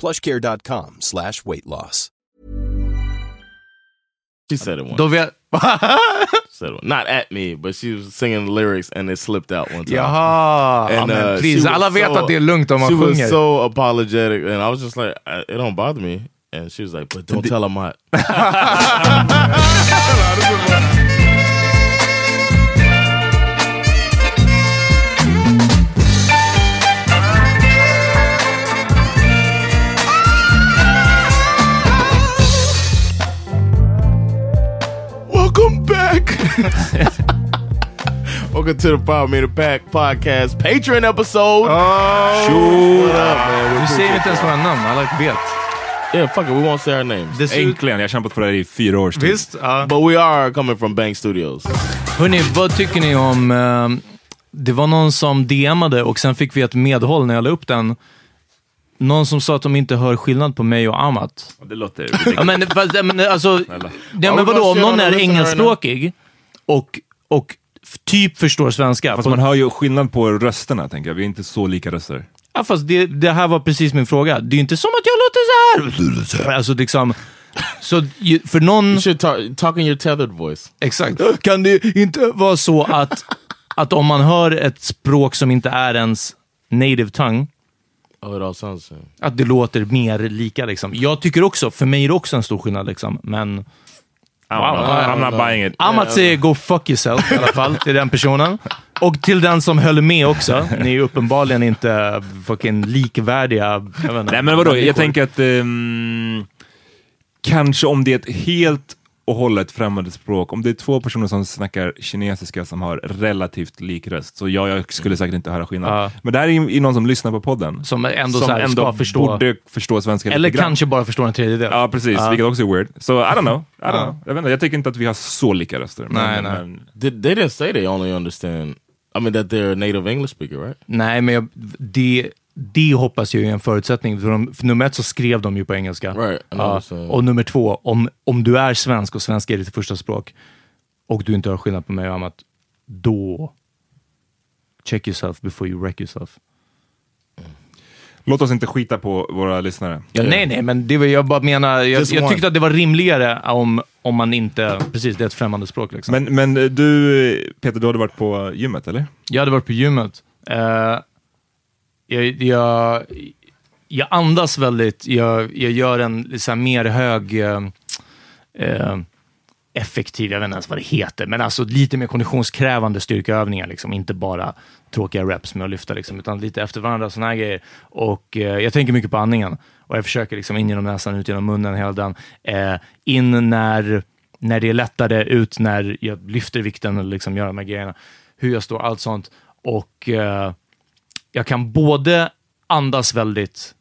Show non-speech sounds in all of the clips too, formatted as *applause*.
plushcare.com slash weight loss. She said it once. Då vet... *laughs* said it. Not at me, but she was singing the lyrics and it slipped out one time. Jaha! Ja, And, men uh, please, she was alla vet so- att det är lugnt om man She sjunger. was so apologetic and I was just like, I, it don't bother me. And she was like, but don't tell him what. *laughs* *laughs* *laughs* Welcome to the Power Meter Pack podcast Patreon episode. Oh. What up, man? Du säger inte ens våra namn, alla vet. Yeah, fuck it. We won't say our names. Dessutom- Äntligen, jag har kämpat på det här i fyra års tid. Visst? Ja. But we are coming from Bank Studios. Hörni, vad tycker ni om... eh, det var någon som DMade och sen fick vi ett medhåll när jag la upp den. Någon som sa att de inte hör skillnad på mig och Amat. Det låter... Ja, men, fast, ja, men, alltså, ja, men vadå, om någon är engelskspråkig och, och typ förstår svenska. Fast man hör ju skillnad på rösterna, tänker jag. Vi är inte så lika röster. Ja, fast det, det här var precis min fråga. Det är ju inte som att jag låter så här. Alltså liksom... Så ju- för någon... You should talk, talk in your tethered voice. Exakt. Kan det inte vara så att, att om man hör ett språk som inte är ens native tongue, Oh, it all sounds the same. att det låter mer lika. Liksom. Jag tycker också, för mig är det också en stor skillnad. Liksom. Men I don't know. I'm not buying it. Amat säger go fuck yourself i alla fall till den personen. Och till den som höll med också. Ni är uppenbarligen inte fucking likvärdiga. Jag vet inte, Nej men vadå, jag tänker att ehm, kanske om det är ett helt och hållet främmande språk, om det är två personer som snackar kinesiska som har relativt lik röst, så ja, jag skulle säkert inte höra skillnad. Ja. Men det här är ju någon som lyssnar på podden. Som ändå, som så här ändå ska förstå. borde förstå svenska Eller kanske bara förstår en tredjedel. Ja, precis. Ja. Vilket också är weird. Så I don't know. I don't Ja. know. Jag, vet inte, jag tycker inte att vi har så lika röster. Nej, men, nej. men Did, they didn't say they only understand. I mean, that they're a native English speaker, right? Nej, men jag, det, det hoppas jag är en förutsättning. För, de, för nummer ett så skrev de ju på engelska. Right, saying. och nummer två, om, om du är svensk och svenska är ditt första språk och du inte har skillnad på mig och Amat, då check yourself before you wreck yourself. låt oss inte skita på våra lyssnare. Ja, Nej, nej, men det var, jag bara menar, jag, jag tyckte att det var rimligare om, om man inte, precis, det är ett främmande språk. Liksom. Men, men du, Peter, du hade varit på gymmet, eller? Jag hade varit på gymmet. Eh, jag, jag, jag andas väldigt, jag, jag gör en så mer hög eh, eh, effektiv, jag vet inte ens vad det heter, men alltså lite mer konditionskrävande styrkeövningar. Liksom. Inte bara tråkiga reps med att lyfta, liksom, utan lite efter varandra, sådana här grejer. Och eh, jag tänker mycket på andningen. Och jag försöker liksom in genom näsan, ut genom munnen hela den. Eh, in när, när det är lättare, ut när jag lyfter vikten och liksom gör de här grejerna. Hur jag står, allt sånt. Och eh, jag kan både andas väldigt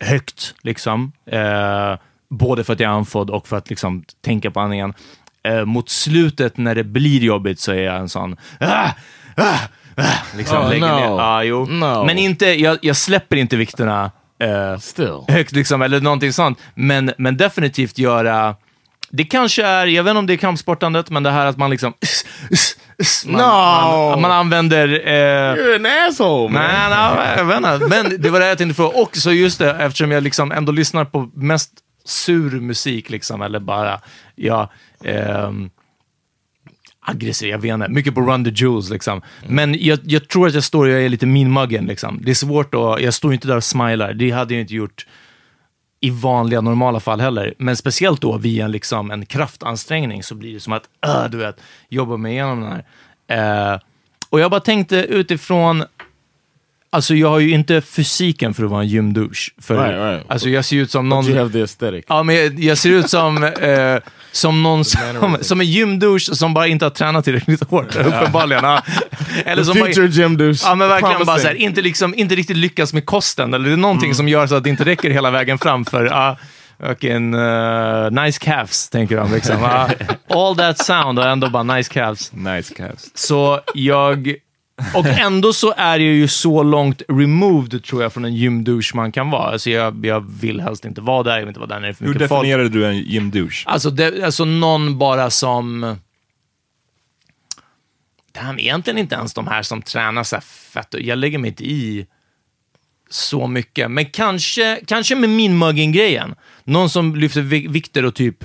högt, liksom. Eh, både för att jag är andfådd och för att liksom, tänka på andningen. Eh, mot slutet, när det blir jobbigt, så är jag en sån... Ah, ah, ah, liksom, Oh, lägger no. ner. Ja, jo. No. Men inte, jag, jag släpper inte vikterna eh, Still. högt, liksom, eller någonting sånt. Men, men definitivt göra... Det kanske är, jag vet inte om det är kampsportandet, men det här att man liksom... Man, No! man, man använder... Eh, You're an asshole. Nej, nej, jag vet inte. Men det var det jag tänkte fråga. Och så just det, eftersom jag liksom ändå lyssnar på mest sur musik, liksom, eller bara, ja, ehm, aggressiv, jag vet inte. Mycket på Run the Jewels, liksom. Men jag, jag tror att jag står, jag är lite minmuggen, liksom. Det är svårt att, jag står inte där och smilar. Det hade jag inte gjort i vanliga, normala fall heller. Men speciellt då via en, liksom, en kraftansträngning så blir det som att, äh, du vet, jobba mig igenom den här. Eh, och jag bara tänkte utifrån, alltså jag har ju inte fysiken för att vara en gymdouche. För, Right, right. Alltså jag ser ut som någon... But you have the aesthetic. Ja, men jag, jag ser ut som, *laughs* eh, som någon som, som en gymdouche som bara inte har tränat tillräckligt hårt, *laughs* uppenbarligen. Ja. Eller The som future gym douche. Ja, men verkligen bara så här, inte, liksom, inte riktigt lyckas med kosten, eller det är någonting som gör så att det inte räcker hela vägen fram för, ja, Vilken uh, nice calves, tänker de. Liksom. Ja, *laughs* all that sound och ändå bara nice calves. Nice calves. Så jag... Och ändå så är jag ju så långt removed, tror jag, från en gymdouche man kan vara. Alltså jag, jag vill helst inte vara där, jag vill inte vara där när det är för Hur mycket folk. definierade du en gymdouche? Alltså, alltså någon bara som... Damn, egentligen inte ens de här som tränar så här fett. Jag lägger mig inte i så mycket. Men kanske, kanske med min grejen Någon som lyfter vi- vikter och typ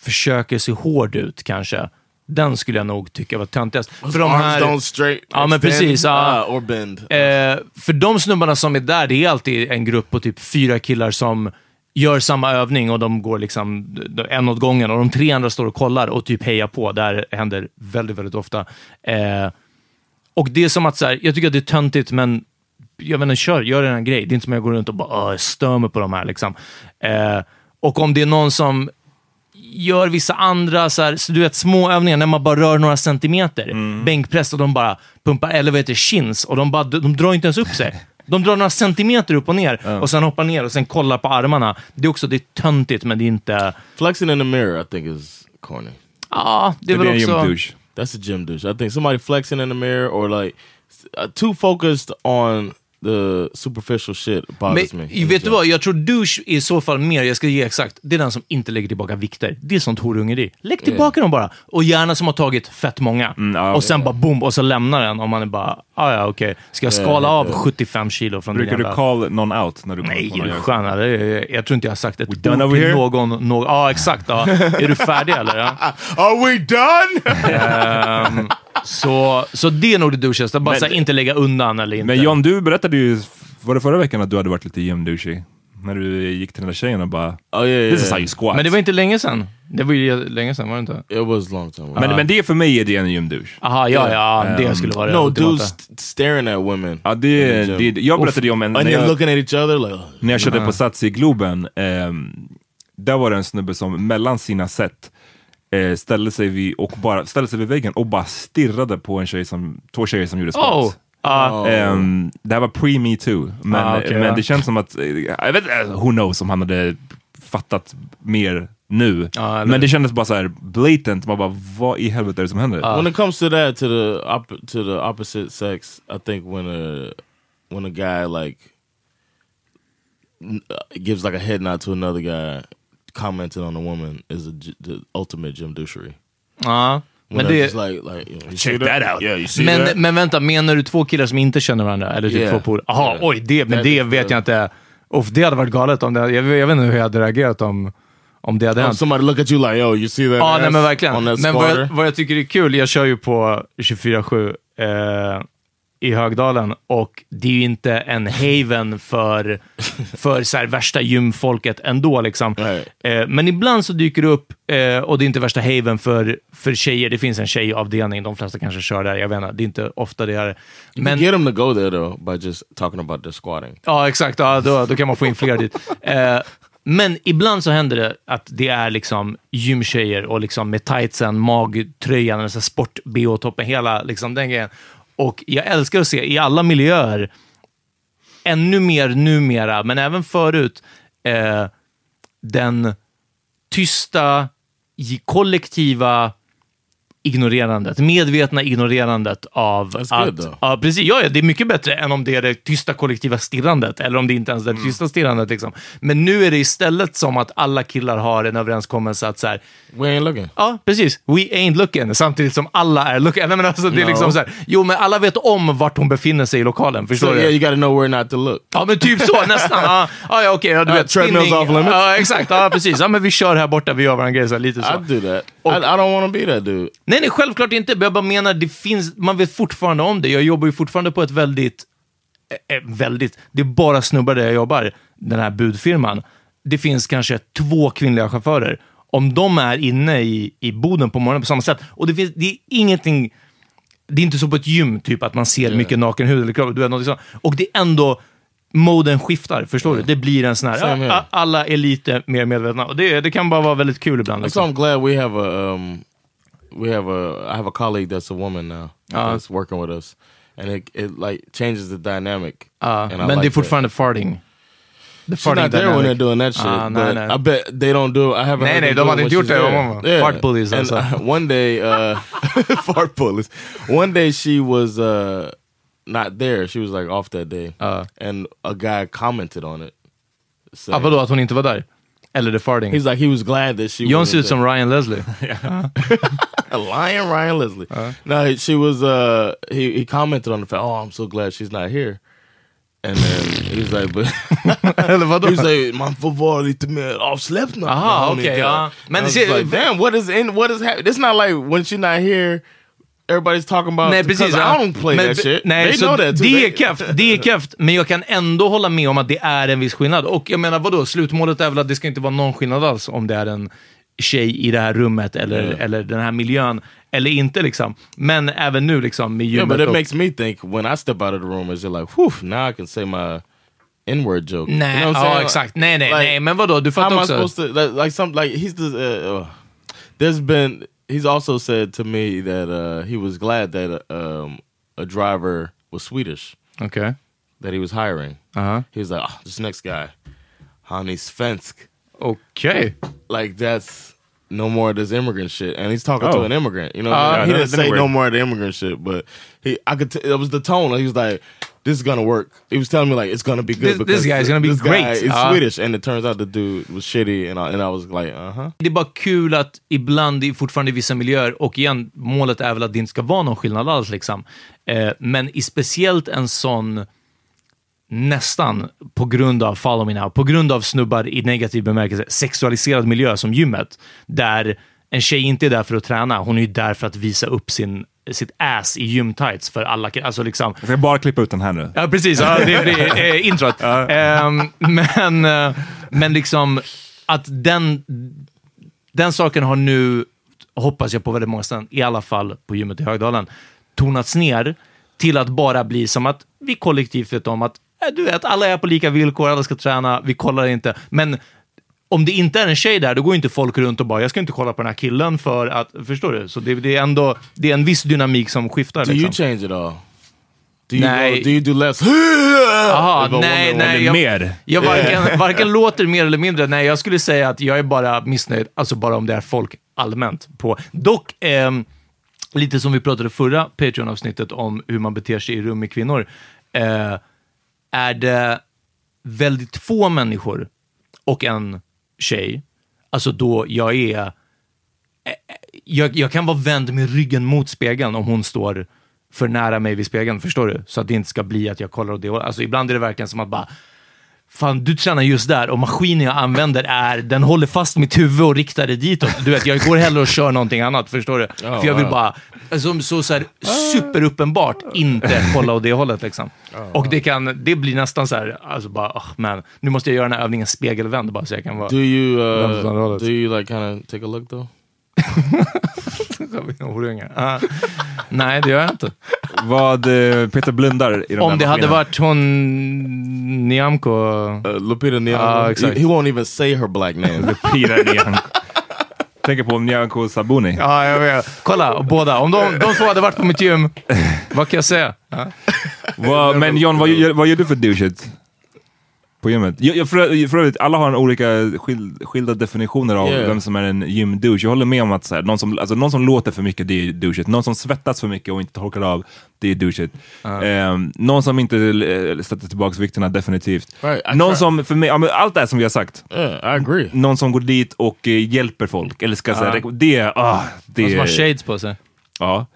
försöker se hård ut kanske. Den skulle jag nog tycka var töntigast. För de Arms här, don't straight. Ja, men precis, ja. uh, or bend. Eh, för de snubbarna som är där, det är alltid en grupp på typ fyra killar som gör samma övning och de går liksom en åt gången och de tre andra står och kollar och typ hejar på. Det här händer väldigt, väldigt ofta. Eh, och det är som att, så här, jag tycker att det är töntigt, men jag vet inte, kör, gör en grej. Det är inte som att jag går runt och bara "Åh, jag stör mig på de här. Liksom. Eh, och om det är någon som gör vissa andra så här, så du vet, små övningar när man bara rör några centimeter. Bänkpress och de bara pumpar, eller vad det, chins och de, bara, de drar inte ens upp sig. De drar några centimeter upp och ner och sen hoppar ner och sen kollar på armarna. Det är också det är töntigt, men det är inte... Flexing in the mirror, I think, is corny. Ja, det är väl också... gymdouche. That's a gym douche. I think somebody flexing in the mirror or like uh, too focused on the superficial shit bothers Men me. vet du vad, jag tror douche är i så fall mer, jag ska ge exakt, det är den som inte lägger tillbaka vikter. Det är sånt horungeri. Lägg tillbaka dem bara. Och gärna som har tagit fett många. ja, och sen bara boom, och så lämnar den om man är bara, ah, ja okej, ska jag skala av 75 kilo från Brukar din du jävla... call någon out när du kommer Nej, på någon du eller? Jag- tror inte jag har sagt ett ord till någon. ja, exakt. Ja. Är du färdig eller? Ja. *laughs* Are we done? Ehm, så, så det är nog det douchigaste. Bara Men- här, inte lägga undan eller inte. Men John, du berättade ju, var det förra veckan att du hade varit lite gymdouchig? När du gick till den där tjejen och bara, oh yeah, yeah. this is how you squat. Men det var inte länge sedan. Det var ju länge sedan, var det inte? It was long time. ago. men, men det för mig är det en gymdouche. Aha, ja, ja, det Um, skulle vara det no, dudes st- staring at women. Ja, det, det, jag berättade ju om en, and när jag, looking at each other like. när jag körde på Sats i Globen, ehm, där var det en snubbe som mellan sina set eh, ställde, sig vid, och bara, ställde sig vid väggen och bara stirrade på en tjej som, två tjejer som gjorde squats. Oh! Ja, Ehm, det här var pre-me too, men, Ah, okej, men ja. det känns som att, eh, jag vet inte, who knows om han hade fattat mer nu. Eller- men det kändes bara så här blatant, man bara vad i helvete är det som händer? When it comes to that, to the op- to the opposite sex, I think when a when a guy like uh, gives like a head nod to another guy, commenting on a woman is a, the ultimate gym douchery. ja. Men, det, just like like you know, you see that out. Yeah, see that. men, men vänta, menar du två killar som inte känner varandra? Eller typ Yeah. två polare? Jaha, Yeah. oj, det, men That det vet jag inte. Uff, det hade varit galet om det jag, jag vet inte hur jag hade reagerat om, om det hade hänt. somebody look at you like, yo, you see that? Ja, ass nej men verkligen. that Men vad jag, vad jag tycker är kul, jag kör ju på 24-7 eh, i Högdalen och det är ju inte en haven för, för så värsta gymfolket ändå. Liksom. Eh, men ibland så dyker det upp, eh, och det är inte värsta haven för, för tjejer. Det finns en tjejavdelning, de flesta kanske kör där, jag vet inte. Det är inte ofta det är. You Men, can get them to go there though by just talking about their squatting. Ja, exakt. Ja, då, då kan man få in fler dit. Eh, men ibland så händer det att det är liksom gymtjejer och liksom med tightsen, magtröjan, sport-bh-toppen, hela liksom den grejen. Och jag älskar att se i alla miljöer, ännu mer numera, men även förut, eh, den tysta, kollektiva ignorerandet, medvetna ignorerandet av att... Ja, precis. Ja, ja, det är mycket bättre än om det är det tysta kollektiva stirrandet, eller om det inte ens är det tysta stirrandet. Liksom. Men nu är det istället som att alla killar har en överenskommelse att så här, We ain't looking. Ja, precis. We ain't looking, samtidigt som alla är looking. Nej, men alltså, det är No. liksom så här, jo, men alla vet om vart hon befinner sig i lokalen. Förstår So du? yeah, you got to know where not to look. Ja, men typ så nästan. *laughs* Ja, ja, ja okej. ja, du Uh, vet, treadmills off limits. Ja, exakt. Ja, precis. Ja, men vi kör här borta, vi gör våran grej. Så här, lite så. I do that. I, I don't want to be that dude. Nej, nej, självklart inte. Jag bara menar, det finns, man vet fortfarande om det. Jag jobbar ju fortfarande på ett väldigt, eh, väldigt, det är bara snubbar där jag jobbar, den här budfirman. Det finns kanske två kvinnliga chaufförer. Om de är inne i, i boden på morgonen på samma sätt, och det, finns, det är ingenting, det är inte så på ett gym, typ att man ser mycket naken hud eller kropp, du vet, något sånt. Och det är ändå, moden skiftar, förstår du? Det blir en sån här, alla är lite mer medvetna. Och det, det kan bara vara väldigt kul ibland. So Liksom. I'm glad we have a um, we have a I have a colleague that's a woman now Uh. that's working with us, and it it like changes the dynamic. Ja, and I men like det är fortfarande farting. The She's not there when they're doing that shit. Ah, but nej, nej. I bet they don't do. it. I haven't. Nej, nej, them de do hade it inte when gjort det she's om there. hon- fart police, And alltså. uh, one day, uh, *laughs* fart police. One day she was uh, not there. She was like off that day, Uh. and a guy commented on it. Ah, saying- vadå, att hon inte var där? Eller the farting? He's like he was glad that she. John ser ut som Ryan Leslie. *laughs* *laughs* a lion Ryan Leslie. No, she was. Uh, he he commented on the fact. Oh, I'm so glad she's not here. And then he's like, but Eller vadå? he's like, man får vara lite mer avsläppt nu. Aha, när hon okej, inte är uh, ja. Men I was se- like, uh, damn, what is in? What is happening? It's not like when she's not here. Everybody's talking about. Nej, precis. I don't play Men that shit. Nej, they så know that too. det är keft, det är keft, men jag kan ändå hålla med om att det är en viss skillnad. Och jag menar, vadå, slutmålet är väl att det ska inte vara någon skillnad alls om det är en tjej i det här rummet eller, Yeah. eller den här miljön, eller inte liksom. Men även nu liksom med Yeah, gymmet but it och- makes me think when I step out of the room, is it like, whew, now I can say my N-word joke. Nej, you know what I'm ja saying? exakt. Nej, nej, Like, nej, men vadå, du fattar också. supposed to like, like some like he's the uh, uh, there's been he's also said to me that uh, he was glad that uh, um, a driver was Swedish Okay. that he was hiring. Uh-huh. He was like, oh, this next guy, han är svensk. Okej. Like that's no more of this immigrant shit. And he's talking to Oh. an immigrant. You know, Uh, what I mean? he didn't say no more of the immigrant shit, but he I could t- it was the tone. He was like, "This is gonna work." He was telling me like, "It's gonna be good." This- this because guy is gonna be this great. Guy is Uh. Swedish, and it turns out the dude was shitty, and I, and I was like, "Uh huh." Det är bara kul att ibland, i- fortfarande i vissa miljöer, och igen, målet är väl att det inte ska vara någon skillnad alls, liksom. Eh, men i speciellt en sån, nästan på grund av follow me now, på grund av snubbar i negativ bemärkelse, sexualiserad miljö som gymmet, där en tjej inte är där för att träna, hon är ju där för att visa upp sin, sitt ass i gymtights för alla Alltså liksom, Jag ska bara klippa ut den här nu. Ja, precis. Ja, det eh, *laughs* introt. Ehm, men, eh, men liksom att den, den saken har nu, hoppas jag på väldigt många ställen, i alla fall på gymmet i Högdalen, tonats ner till att bara bli som att vi kollektivt vet om att eh, du vet, alla är på lika villkor, alla ska träna, vi kollar inte. Men om det inte är en tjej där, då går inte folk runt och bara, jag ska inte kolla på den här killen för att, förstår du? Så det, det är ändå, det är en viss dynamik som skiftar. Do you liksom. change it all? Do you Nej. go, do you do less? Jaha, If a nej, woman- nej. Jag, mer. jag varken, *laughs* varken låter mer eller mindre. Nej, jag skulle säga att jag är bara missnöjd, alltså bara om det är folk allmänt på. Dock, ehm, lite som vi pratade förra Patreon-avsnittet om hur man beter sig i rum med kvinnor, eh, är det väldigt få människor och en tjej, alltså då jag är eh, eh, jag, jag kan vara vänd med ryggen mot spegeln om hon står för nära mig vid spegeln, förstår du? Så att det inte ska bli att jag kollar åt det hållet. Alltså ibland är det verkligen som att bara, fan du tränar just där och maskinen jag använder är, den håller fast mitt huvud och riktar det ditåt. Du vet, jag går hellre och kör någonting annat, förstår du? för jag vill bara, alltså, så, så här, superuppenbart inte kolla åt det hållet liksom. Och det kan, det blir nästan så här, alltså bara, oh, man, nu måste jag göra den här övningen spegelvänd bara så jag kan vara... Do you uh, do you like kind of take a look though? *laughs* Horunge. Ah. Nej, det gör jag inte. Vad eh, Peter blundar i de Om där det hade varit hon Niamko... Uh, Lupita Nyong'o. Ah, he, exakt. he won't even say her black name. Peter *laughs* Nyamko. Tänker på Nyamko Sabuni. Ja, jag vet. Kolla, båda. Om de, de två hade varit på mitt gym, vad kan jag säga? *laughs* Vad- men John, vad, gör- vad gör du för douchigt? På gymmet. Jag, jag, för, för övrigt, alla har en olika skil, skilda definitioner av Yeah. vem som är en gymdouche. Jag håller med om att så här, någon, som, alltså, någon som låter för mycket, det är douchigt. Någon som svettas för mycket och inte torkar av, det är douchigt. Ehm, någon som inte eh, sätter tillbaka vikterna, definitivt. Right, någon som, för mig, ja, allt det här som vi har sagt. Yeah, I agree. Någon som går dit och eh, hjälper folk, eller ska säga, reko- det, är- ah, det, Någon som har shades på sig. Ja,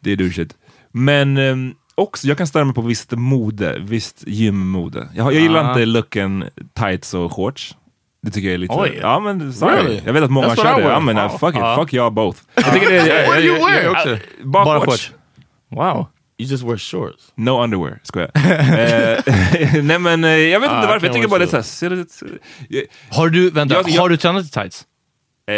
det är douchigt. Men ehm, också, jag kan störa mig på visst mode, visst gymmode. Jag, jag gillar Ah. inte looken tights och shorts. Det tycker jag är lite... Oj. Ja men sorry. Really? Jag vet att många kör det. Ja men uh, Ja. fuck it, Ja. fuck jag both. *laughs* Jag tycker det är... What do you wear? Jag. Bara, Bara shorts. Wow. You just wear shorts. No underwear, skojar. *laughs* Eh, *laughs* Nej men eh, jag vet inte Ah, varför, jag tycker bara det är så. såhär... Har du, vänta, Jag- jag- har du tränat i tights? eh,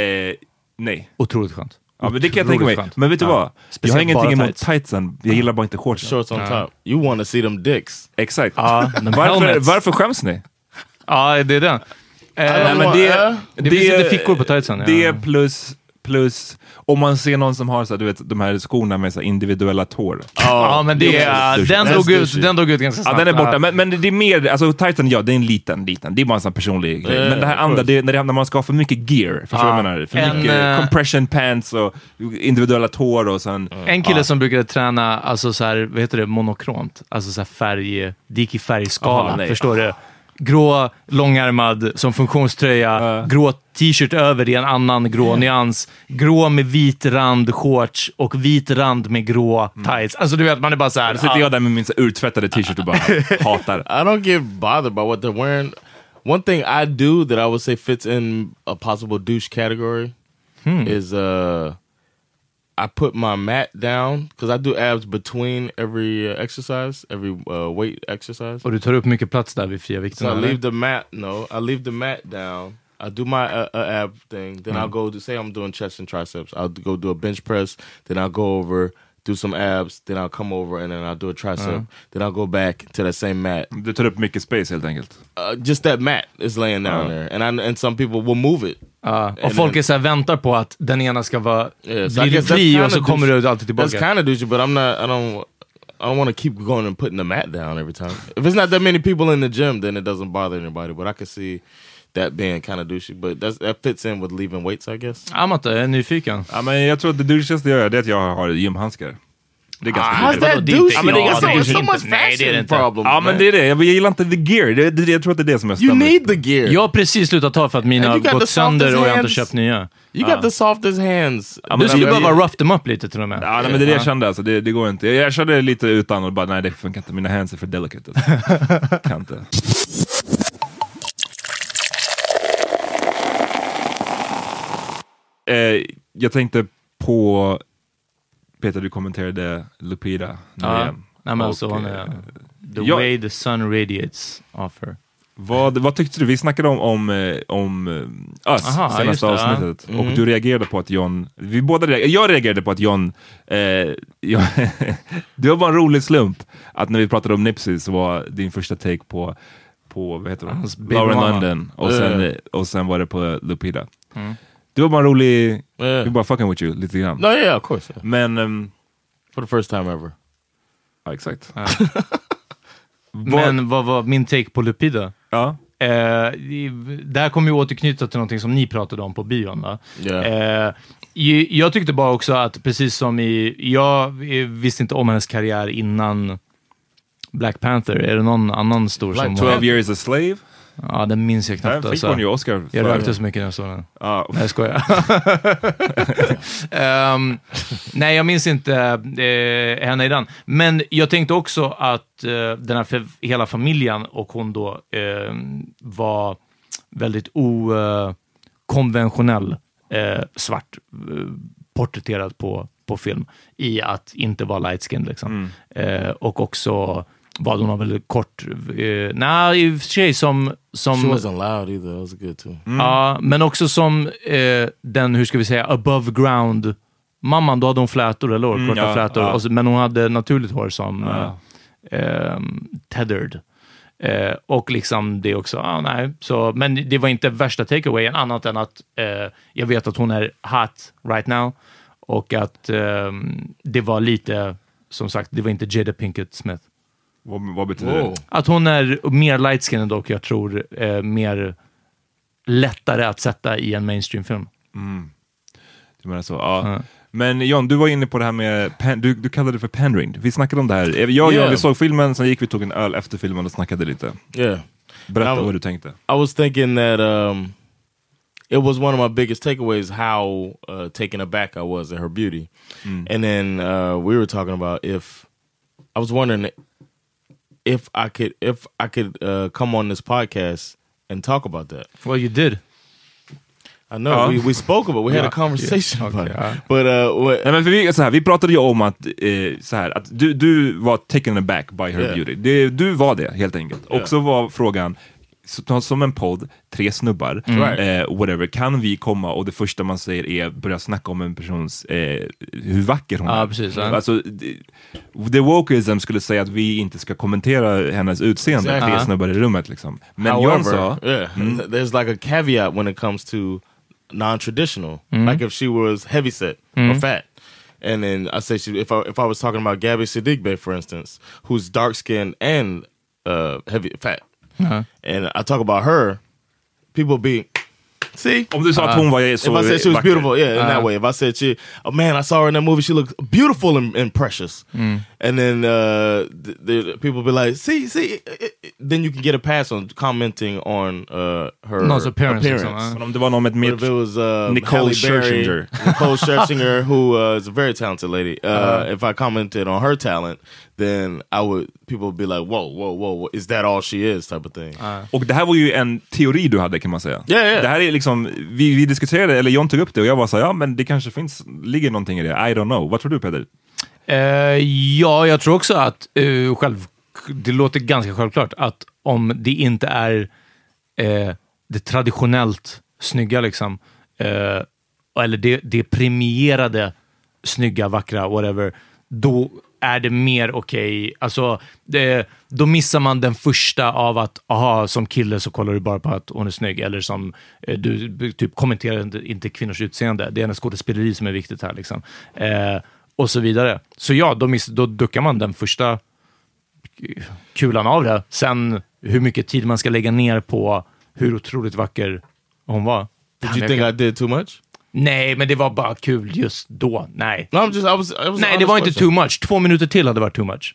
Nej. Otroligt skönt. Ja, men det kan jag tänka mig. Men vet du Ja. vad? Jag har ingenting emot tights. tightsen, jag gillar bara inte shortsen. Shorts on top. You want to see them dicks. Exakt. *laughs* De Varför, varför skäms ni? Ja, det är den. Eh, Nej, men know, det, eh, Det finns lite fickor på tightsen, ja. Det plus, plus om man ser någon som har så här, du vet, de här skorna med så här, individuella tår. ja, men det är, den, dog ut, den dog ut ganska Ja, snabbt. den är borta, men, men det är mer, alltså tightsen, ja det är en liten, liten, det är bara en sån personlig grej. Ja, Men det här andra, det är när, det, när man ska ha för mycket gear, förstår du Ja. vad jag menar? För En, mycket eh, compression pants och individuella tår och sen... En kille som brukade träna, alltså så här, vad heter det, monokromt, alltså så här färg, det gick i färgskala, Aha, förstår du? Grå, långärmad som funktionströja, Ja. grå t-shirt över i en annan grå nyans, grå med vit rand shorts och vit rand med grå tights. Alltså du vet, man är bara så här. Då sitter ah, jag där med min urtvättade t-shirt och bara *laughs* hatar. I don't get bothered by what they're wearing. One thing I do that I would say fits in a possible douche category is uh I put my mat down because I do abs between every uh, exercise, every uh, weight exercise. Och du tar upp mycket plats där vid fria So vikterna. I leave the mat. No, I leave the mat down. I do my uh, uh, ab thing. Then I'll go to say I'm doing chest and triceps. I'll go do a bench press. Then I'll go over do some abs. Then I'll come over and then I'll do a tricep. Uh-huh. Then I'll go back to that same mat. Du tar upp mycket space helt enkelt. Uh, just that mat is laying down uh-huh. there, and I and some people will move it. Ja, och And folk then- är så här, väntar på att den ena ska vara, Yeah, so I guess that's fri kinda och så kommer douche- du alltid That's tillbaka. kind of douchey, but I'm not. I don't. I don't want to keep going and putting the mat down every time. If it's not that many people in the gym, then it doesn't bother anybody. But I can see that being kind of douchey. But that's, that fits in with leaving weights, I guess. Ja, jag är nyfiken. Ja, men jag tror att det douchigaste jag gör det är att jag har gymhandskar. Det är ganska How's douchigt. vadå, that är douchey? Ja, men det är It's ganska- so- är much nej, det är det fashion inte. problems. Ja men det är det, jag gillar inte the gear. Det, det, jag tror att det är det som jag You need the gear. Jag har precis slutat ta för att mina har you got gått the sönder softest och jag har inte hands. köpt nya. You got the softest hands. Du skulle behöva rough them up lite till och med. Ja, nej, men det är det jag kände, alltså, det, det går inte. Jag, jag körde lite utan och bara, nej det funkar inte, mina hands är för delicate. Alltså. *laughs* kan inte. Eh, jag tänkte på, Peter du kommenterade Lupita Ja. igen. Nej, men alltså, hon eh, är, the jag- way the sun radiates off her. Vad, vad tyckte du? Vi snackade om, om, eh, om eh, Us Aha, senaste det, ja. avsnittet och du reagerade på att John, vi båda reagerade, jag reagerade på att John, eh, jag, *laughs* det var bara en rolig slump att när vi pratade om Nipsey så var din första take på, på vad heter hon? baby Lauren. London och sen, Ja. och sen var det på Lupita. Det var bara en rolig, Yeah. vi bara fucking with you lite grann. No, yeah, of course. yeah. Men, ehm, For the first time ever. ja exakt. *laughs* Men vad var min take på Lupida? Ja. Eh, här kommer ju återknyta till någonting som ni pratade om på bion. Va? Yeah. Eh, i- jag tyckte bara också att, precis som i... Jag visste inte om hennes karriär innan Black Panther. Är det någon annan stor som... 12 years a slave. Ja, den minns jag knappt. fick Alltså. hon ju Oscar. Jag rökte så mycket när jag såg den. Ja. Nej, jag skojar. *laughs* Ehm, nej, jag minns inte eh, henne i den. Men jag tänkte också att eh, den här hela familjen och hon då eh, var väldigt okonventionell eh, svart eh, porträtterad på, på film i att inte vara light skin liksom. Eh, och också var hon har väldigt kort, eh, nej i och för sig som, som She wasn't loud either. That was good too. Ja, men också som eh, den, hur ska vi säga, above ground mamman, då hade hon flätor, eller hur? Korta ja, flätor. ja. Och så, men hon hade naturligt hår som Ja. eh, ehm, tethered. Eh, och liksom det också, ah, nej. Så, men det var inte värsta takeawayen, annat än att eh, jag vet att hon är hot right now. Och att ehm, det var lite, som sagt, det var inte Jada Pinkett Smith. Vad, vad betyder Whoa. det? Att hon är mer light skin dock, jag tror, eh, mer lättare att sätta i en mainstream-film. Du menar så? Ja. Men John, du var inne på det här med, pan, du, du kallade det för pandering. Vi snackade om det här. Jag och John, Yeah. vi såg filmen, sen gick vi tog en öl efter filmen och snackade lite. Yeah. Berätta Ja, men- vad du tänkte. I was thinking that um, it was one of my biggest takeaways how uh, taken aback I was at her beauty. And then uh, we were talking about if I was wondering if I could if I could uh, come on this podcast and talk about that. Well, you did. I know Uh, we, we spoke about we had a conversation yeah, about okay, it. But uh, what, Nej, men vi, så här, vi pratade ju om att, eh, så här, att du, du var taken aback by her Yeah. beauty. Det, du var det helt enkelt. Och Yeah. så var frågan, som en podd, tre snubbar, Right. eh, whatever, kan vi komma och det första man säger är börja snacka om en persons, eh, hur vacker hon Ja, är. precis, ja. Alltså, the wokeism skulle säga att vi inte ska kommentera hennes utseende, Exactly. tre snubbar i rummet liksom. Men John however, sa, yeah, there's like a caveat when it comes to non-traditional. Like if she was heavy set or fat. And then I say she, if I if I was talking about Gabby Sidigbe, for instance, who's dark skinned and uh, heavy fat, Uh-huh. and I talk about her, people be see. om du sa att hon var så if I said she was beautiful, yeah, in that uh-huh. way. If I said she, oh man, I saw her in that movie. She looked beautiful and, and precious. Mm. And then uh, th- the people be like, see, see. then you can get a pass on commenting on uh, her Någons appearance, appearance. Men om det var någon med mer if it was uh, Nicole Scherzinger. *laughs* Nicole Scherzinger, who uh, is a very talented lady. Uh, If I commented on her talent, then I would people would be like, "Whoa, whoa, whoa! Is that all she is?" Type of thing. Och det här var ju en teori du hade kan man säga. Ja, ja. Det här är liksom, vi, vi diskuterade, eller John tog upp det och jag var så ja men det kanske finns, ligger någonting i det. I don't know. Vad tror du Peder? Eh, ja, jag tror också att eh, själv, det låter ganska självklart att om det inte är eh, det traditionellt snygga, liksom, eh, eller det, det premierade snygga, vackra, whatever, då är det mer okej. Alltså, det, då missar man den första av att, aha, som kille så kollar du bara på att hon är snygg, eller som eh, du typ kommenterar inte, inte kvinnors utseende. Det är hennes skådespeleri som är viktigt här. Liksom. Eh, och så vidare. Så ja, då, miss, då duckar man den första kulan av det. Sen hur mycket tid man ska lägga ner på hur otroligt vacker hon var. Did you think I did too much? Nej, men det var bara kul just då. Nej. No, I'm just. I was. I was Nej, det var inte too much. Två minuter till hade varit too much.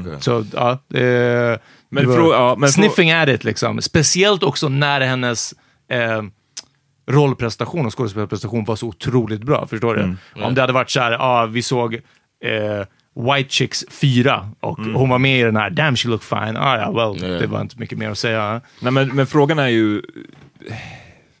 Okay. Så ja, eh, Men det var ja, men sniffing at it liksom. Speciellt också när hennes eh, rollprestation och skådespelarprestation var så otroligt bra. Förstår du? Om det hade varit så här, ja, vi såg eh, White Chicks 4 och hon var med i den här, damn she look fine. Ah, ja, well, Yeah. det var inte mycket mer att säga. Nej, men, men frågan är ju,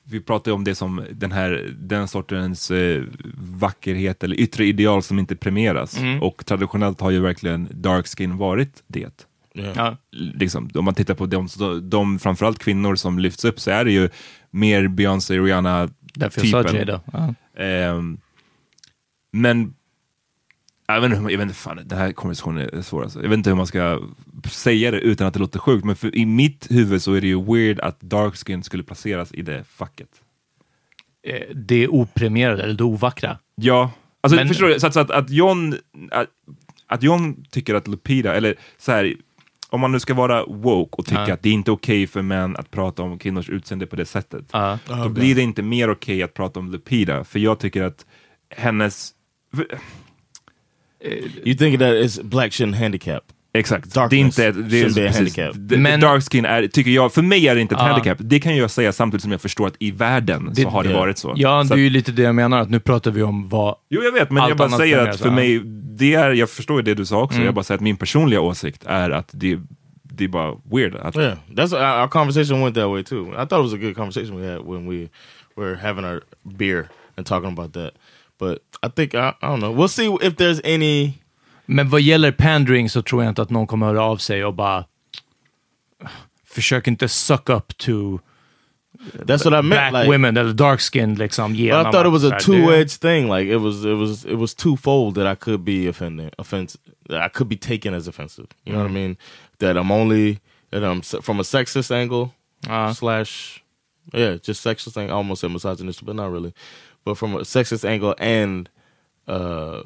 vi pratar ju om det som den här, den sortens eh, vackerhet eller yttre ideal som inte premieras. Och traditionellt har ju verkligen dark skin varit det. Ja. Liksom, om man tittar på de, de, framförallt kvinnor som lyfts upp så är det ju mer Beyoncé, Rihanna Därför jag sa typen. Jada. Ja. Ehm, men jag vet, inte, jag vet inte, fan, den här konversationen är svår alltså. Jag vet inte hur man ska säga det utan att det låter sjukt, men för, i mitt huvud så är det ju weird att dark skin skulle placeras i det facket. Eh, Det opremierade, eller det ovackra. Ja, alltså Men- förstår du? Så att, så att, att, John, att, att John tycker att Lupita, eller så här, om man nu ska vara woke och tycka Ja. att det är inte okej för män att prata om kvinnors utseende på det sättet, Ja. då blir det inte mer okej att prata om Lupita, för jag tycker att hennes... You think that it's black shouldn't handicap? Exakt. Darkness det är inte, det är, a precis. handicap. Det- Men- dark skin är, tycker jag, för mig är det inte ett Ja. handicap. Det kan jag säga samtidigt som jag förstår att i världen Det- så har det varit så. Ja, så det är ju lite det jag menar, att nu pratar vi om vad... jo, jag vet, men allt jag bara annat säger att för mig, det är, jag förstår det du sa också, Mm. jag bara säger att min personliga åsikt är att det, det är bara weird. Att, Yeah, that's our conversation went that way too. I thought it was a good conversation we had when we were having our beer and talking about that. But I think I, I don't know. We'll see if there's any. Men vad gäller pandering så tror jag inte att någon kommer höra av sig och bara... Försök inte suck up to That's what I meant. black like, women eller dark skin liksom. but Genom I thought it was a two edged thing. Like it was, it was, it was twofold that I could be offending, offense. That I could be taken as offensive. You know what I mean? That I'm only that I'm from a sexist angle Ja. slash, yeah, just sexist thing. I almost said misogynist, but not really. But from a sexist angle and uh,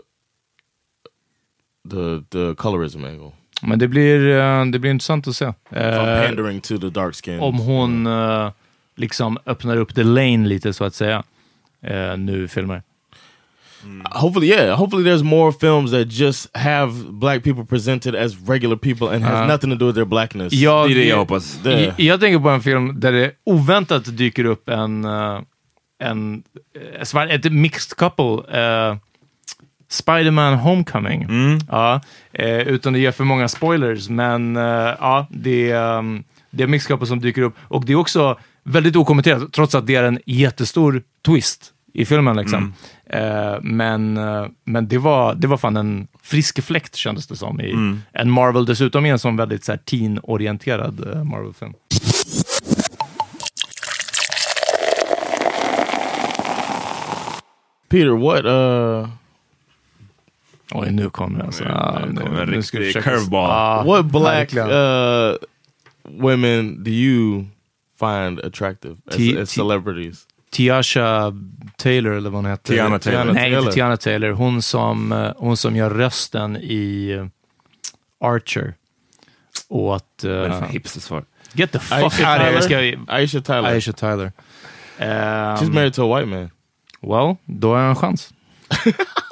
the the colorism angle. Men det blir, eh, det blir intressant att se. Eh, pandering to the dark skin. om hon eh, liksom öppnar upp the lane lite så att säga. nu filmer. Hopefully, yeah. Hopefully, there's more films that just have black people presented as regular people and has Uh, nothing to do with their blackness. Jag, Det är det jag hoppas. Det- jag, jag tänker på en film där det oväntat dyker upp en, en svart- ett mixed couple. eh, Spider-Man Homecoming. Ja, eh, utan att ge för många spoilers, men eh, ja, det, är, um, det är couple som dyker upp. Och det är också väldigt okommenterat, trots att det är en jättestor twist i filmen. Liksom. Eh, men eh, men det, var, det var fan en frisk fläkt kändes det som i en Marvel, dessutom i en sån väldigt så här, teen-orienterad eh, Marvel-film. Peter, what? Uh, Oj, nu kommer det alltså. Nu kommer en riktig curveball. Ja, what black uh, women do you find attractive as, T- as celebrities? Tiasha Taylor, eller vad hon heter. Tiana Taylor. Nej, Taylor. inte Tiana Taylor. Hon som, eh, hon som gör rösten i eh, Archer. Åt... Uh, hipstersvar? get the fuck out of here. Aisha Tyler. Aisha Tyler. Ehm, She's married to a white man. Well, då har jag en chans. *laughs*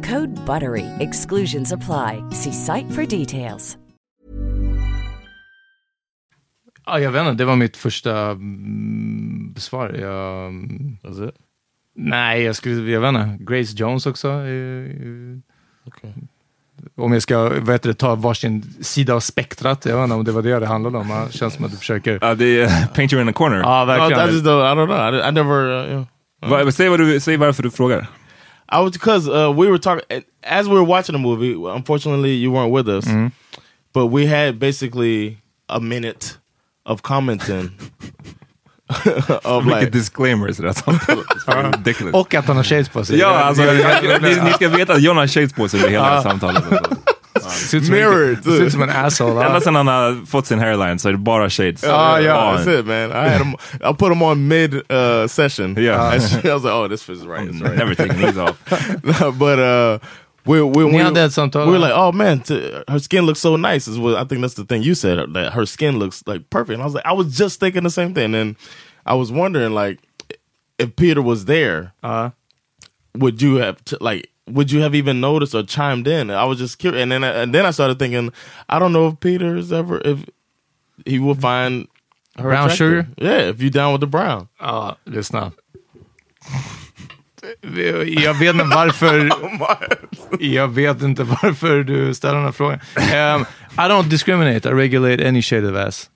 Code BUTTERY. Exclusions apply. See site for details. ja, jag vet inte, det var mitt första mm, svar. Jag, That's it. nej, jag skulle, jag vet inte. Grace Jones också. Okay. Om jag ska vad heter det, ta varsin sida av spektrat. Jag vet inte om det var det det handlade om. Det känns som att du försöker... Ja, det är paint you in a corner. Ja, No, verkligen. Don't. I don't know. I, I never. Uh, know. Va, säg, vad du, säg varför du frågar. I was because uh, we were talking as we were watching the movie. Unfortunately, you weren't with us, but we had basically a minute of commenting of Vilket like. disclaimers i det här samtalet. Det är ridiculous. Och att han har shades på sig. Ja, Det- alltså, det- ni, ni ska veta att John har shades på sig under hela det här samtalet. Alltså. ser ut som en- Mirrored, det ser ut som en asshole. Ända ja. sedan han har fått sin hairline så är det bara shades. Oh yeah, on. that's it, man. I had 'em- I put them on mid uh, session. Yeah. I was like, oh, this is right. It's right. Never taking these off. *laughs* but uh, we we Ni we, hade ett we were like, oh man, her skin looks so nice. Is what I think that's the thing you said that her skin looks like perfect. And I was like, I was just thinking the same thing. And I was wondering like, if Peter was there, Ja. would you have t- like? Would you have even noticed or chimed in? I was just curious, and then I, and then I started thinking, I don't know if Peter's ever if he will find her Brown attractive. sugar? Yeah, if you down with the brown. Ja, lyssna. Jag vet inte varför... *laughs* jag vet inte varför du ställer den här frågan. Um, I don't discriminate, I regulate any shade of ass.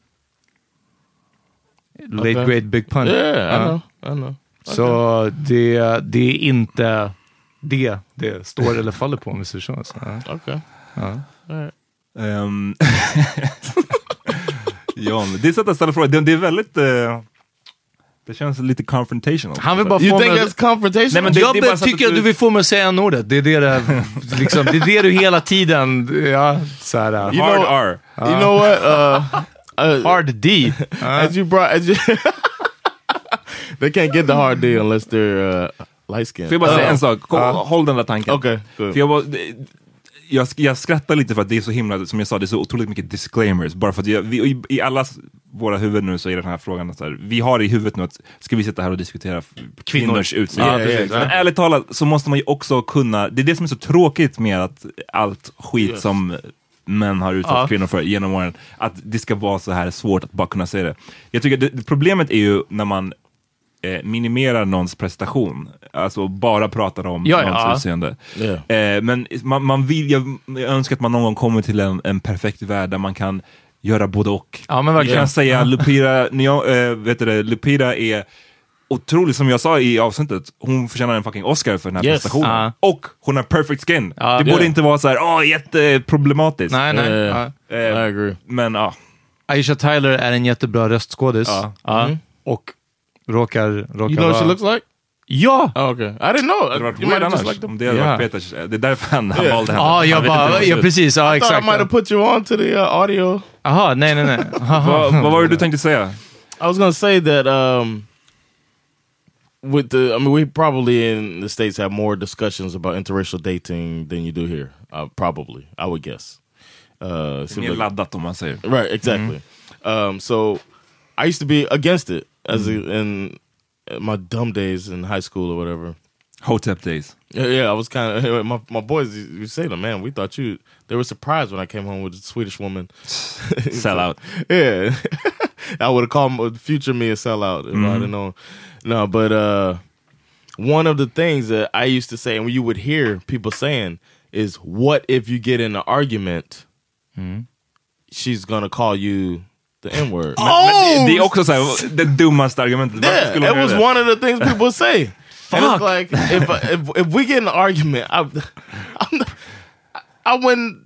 Late Okay. great big pun. Yeah, I Ja. know, I know. Så det, det är inte det det står eller faller på om vi säger så. så ja. Okay. Um, John, det är sätt att ställa frågor. Det, det är väldigt... eh, Det känns lite confrontational. Han vill bara You få think mig... it's confrontation? Nej, men det- jag bara att tycker att du- du vill få mig att säga n-ordet. Det är det, det, liksom, det är det du hela tiden... Ja, så här, uh, Hard know- R. you know what? Uh, uh, hard D. as you brought, as you *laughs* they can't get the hard D unless they're uh, light skinned. Får jag bara säga en sak? Kom, Håll den där tanken. Okej, good. För jag, bara, jag, jag skrattar lite för att det är så himla, som jag sa, det är så otroligt mycket disclaimers. Bara för att jag, vi, i, i alla våra huvuden nu så är den här frågan så här, vi har i huvudet nu att ska vi sitta här och diskutera kvinnors utseende? Ja, precis. Men ärligt talat så måste man ju också kunna, det är det som är så tråkigt med att allt skit Yes. som män har utsatt Ja. kvinnor för genom åren, att det ska vara så här svårt att bara kunna säga det. Jag tycker det, problemet är ju när man eh, minimerar någons prestation, alltså bara pratar om Ja, ja. någons utseende. Yeah. Eh, men man, man vill, jag, jag önskar att man någon gång kommer till en, en perfekt värld där man kan göra både och. Ja, men Jag verkligen. kan säga Lupita, när jag, äh, vet du det, Lupita är otroligt, som jag sa i avsnittet, hon förtjänar en fucking Oscar för den här Yes. prestationen. Ja. Och hon har perfect skin. Ja. det borde Yeah. inte vara så här, åh jätteproblematiskt. Nej, nej. Yeah. Ja. I agree. men ja, Aisha Tyler är en jättebra röstskådis. Ja. Ja. Och råkar, råkar You know what she looks like? Ja! Oh, okay. I didn't know. det hade varit You might weird have just annars. liked them. om det hade Ja. varit Peters, det är därför han, han Yeah. valde henne. Ja, jag Han vet inte hur bara, ja ser precis, ja I thought I might have put you on to the uh, audio. Jaha, nej nej nej. *laughs* Vad, vad var det du tänkte säga? I was gonna say that um, with the, I mean, we probably in the states have more discussions about interracial dating than you do here. Uh, probably, I would guess. Uh, Mer like- laddat om man säger. Right, exactly. Um, so I used to be against it as a, mm. in my dumb days in high school or whatever. Hotep days. Yeah, yeah, I was kind of *laughs* my my boys. You say them, man. We thought you. They were surprised when I came home with a Swedish woman. *laughs* Sellout. *laughs* Yeah, I would have called future me a sellout if I didn't know. No, but uh, one of the things that I used to say, and you would hear people saying, is, "What if you get in an argument? Mm-hmm. She's gonna call you the N word." Men det, det är också så här, det dummaste argumentet. Varför Yeah, skulle it hon was göra det? one of the things people would say. And it's like if, if if we get in an argument, I, I'm, I wouldn't.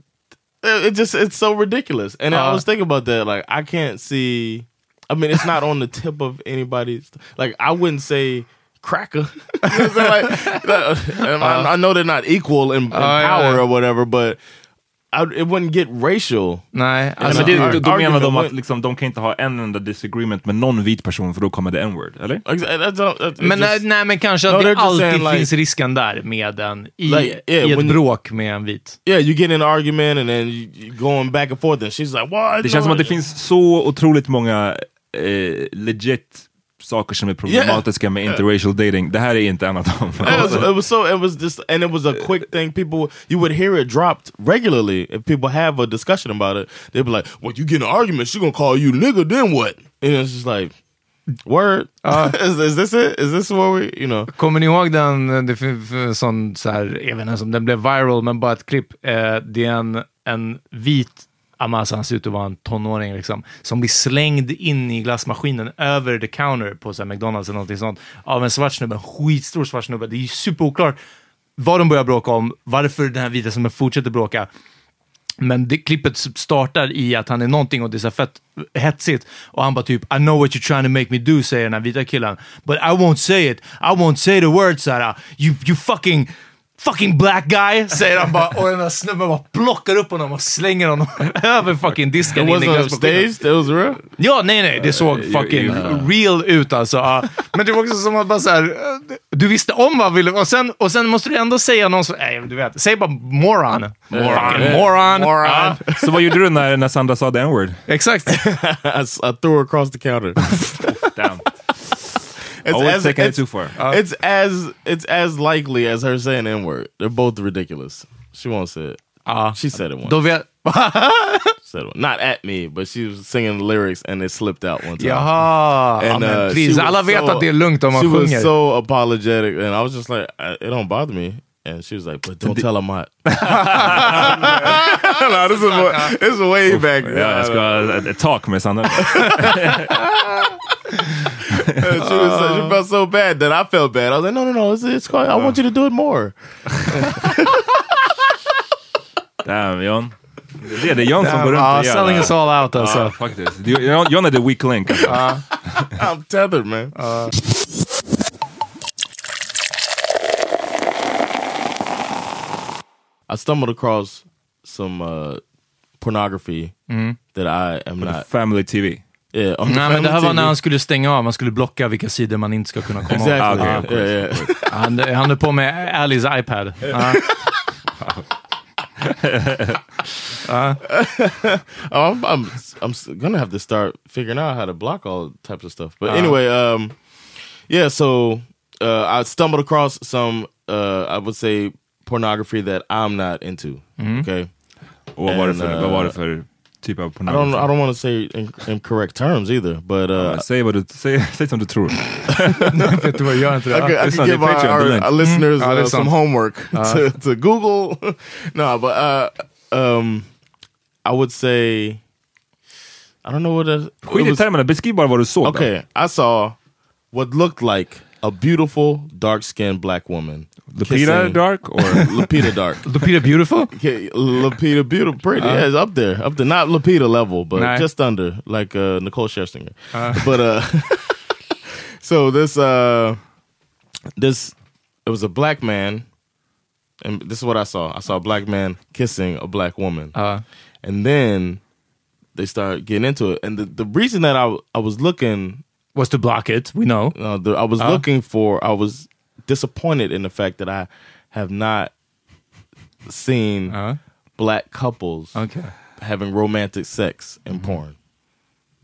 It just it's so ridiculous. And I Uh. was thinking about that. Like I can't see. I mean, it's not on the tip of anybody's. Like I wouldn't say cracker. *laughs* You know what I'm saying? like, *laughs* and I, I know they're not equal in, in Uh, power yeah. or whatever, but I, it wouldn't get racial. Nej, alltså, men det, då, då menar de att liksom, de kan inte ha en enda disagreement med någon vit person för då kommer det n-word, eller? Men, just- nej, men kanske att No, det alltid saying, like- finns risken där med en, i, Like, yeah, i ett bråk med en vit. yeah, you get in an argument and then you, going back and forth, and she's like, "What?" Det känns som att det finns så otroligt många eh, legit saker som är problematiska med interracial dating. Det här är inte en av dem. It was, it was so. It was just, and it was a quick thing. People, you would hear it dropped regularly. If people have a discussion about it, they'd be like, "Well, you get an argument, she gonna call you nigga, then what?" And it's just like, word. *laughs* is, is this it? Is this what we, you know? Kommer ni ihåg den, det finns sån, så här, jag vet inte den blev viral, men bara ett klipp. Eh, det är en, en vit, alltså han ser ut att vara en tonåring, liksom, som blir slängd in i glassmaskinen över the counter på så här, McDonalds eller någonting sånt av en svart snubbe, en skitstor svart snubbe. Det är ju superoklart vad de börjar bråka om, varför den här vita snubben fortsätter bråka. Men det, klippet startar i att han är någonting och det är så fett hetsigt. Och han bara typ I know what you're trying to make me do, säger den här vita killen. But I won't say it. I won't say the word, såhär. You, you fucking, fucking black guy, säger han bara. *laughs* Och den här snubben bara plockar upp honom och slänger honom *laughs* över fucking disken It wasn't staged. It was real. Ja, nej, nej, det såg fucking real ut alltså. Ja. Men det var också som att bara så här, eh, du visste om vad han ville, och sen, och sen måste du ändå säga någon som, nej, du vet, säg bara moron. Fucking Yeah. moron. Moron. Ja, Så vad gjorde du när, när Sandra sa the n-word? exakt. *laughs* I, I threw her across the counter. Damn. It's Always taking it too far. it's as it's as likely as her saying N word. They're both ridiculous. She won't say it. Ja. She said it once. Då vet... *laughs* said it. Not at me, but she was singing the lyrics and it slipped out one time. Jaha. Ja, And, men uh, please, she was alla vet so- att det är lugnt om man she was so apologetic, and I was just like, I, "It don't bother me." And she was like, "But don't tell him I." no, this is wa- this is way back. Ja, jag ska ha ett, ett tak med Sandra. She was she um, felt so bad that I felt bad. I was like, "No, no, no, it's, it's called, I want you to do it more." Damn, John. Det är det John som går runt Ja, och gör selling us all out alltså. Ja, faktiskt. Du- John John är the weak link. Alltså. *laughs* Uh, I'm tethered man. Uh, I stumbled across some uh, pornography mm-hmm. that I am not. Family TV. The Nej, men det här var när han skulle stänga av, man skulle blocka vilka sidor man inte ska kunna komma åt. Exactly. Ah, okay, yeah, yeah. Han, han är på med Alice iPad. Ja. *laughs* Oh, I'm, I'm I'm gonna have to start figuring out how to block all types of stuff. But anyway, um, yeah. So uh, I stumbled across some, uh, I would say, pornography that I'm not into. Okay, Och vad var, det för, uh, vad var det för typ av I don't? I don't want to say in, in correct terms either, but uh, Ja, Säg, vad du, säg, säg som du tror. Vet du vad, gör inte I det. could, I It's could give our, our, our listeners Ah, uh, that's some on- homework *laughs* to, to Google. *laughs* no, but uh, um, I would say I don't know what it, Skit it i was- termerna, beskriv bara vad du såg. då. Okay, I saw what looked like a beautiful dark-skinned black woman. Lupita kissing- Dark? Or, *laughs* Lupita Dark. Lupita Beautiful? *laughs* Okay, Lupita beautiful, pretty. yeah, it's up there, up there. Not Lupita level, but Nah. just under, like uh, Nicole Scherzinger. *laughs* But uh, so this uh, this it was a black man, and this is what I saw. I saw a black man kissing a black woman, Uh, and then they start getting into it. And the, the reason that I I was looking was to block it, we know. uh, the, I was Uh. looking for. I was disappointed in the fact that I have not seen Uh, black couples okay. having romantic sex in porn.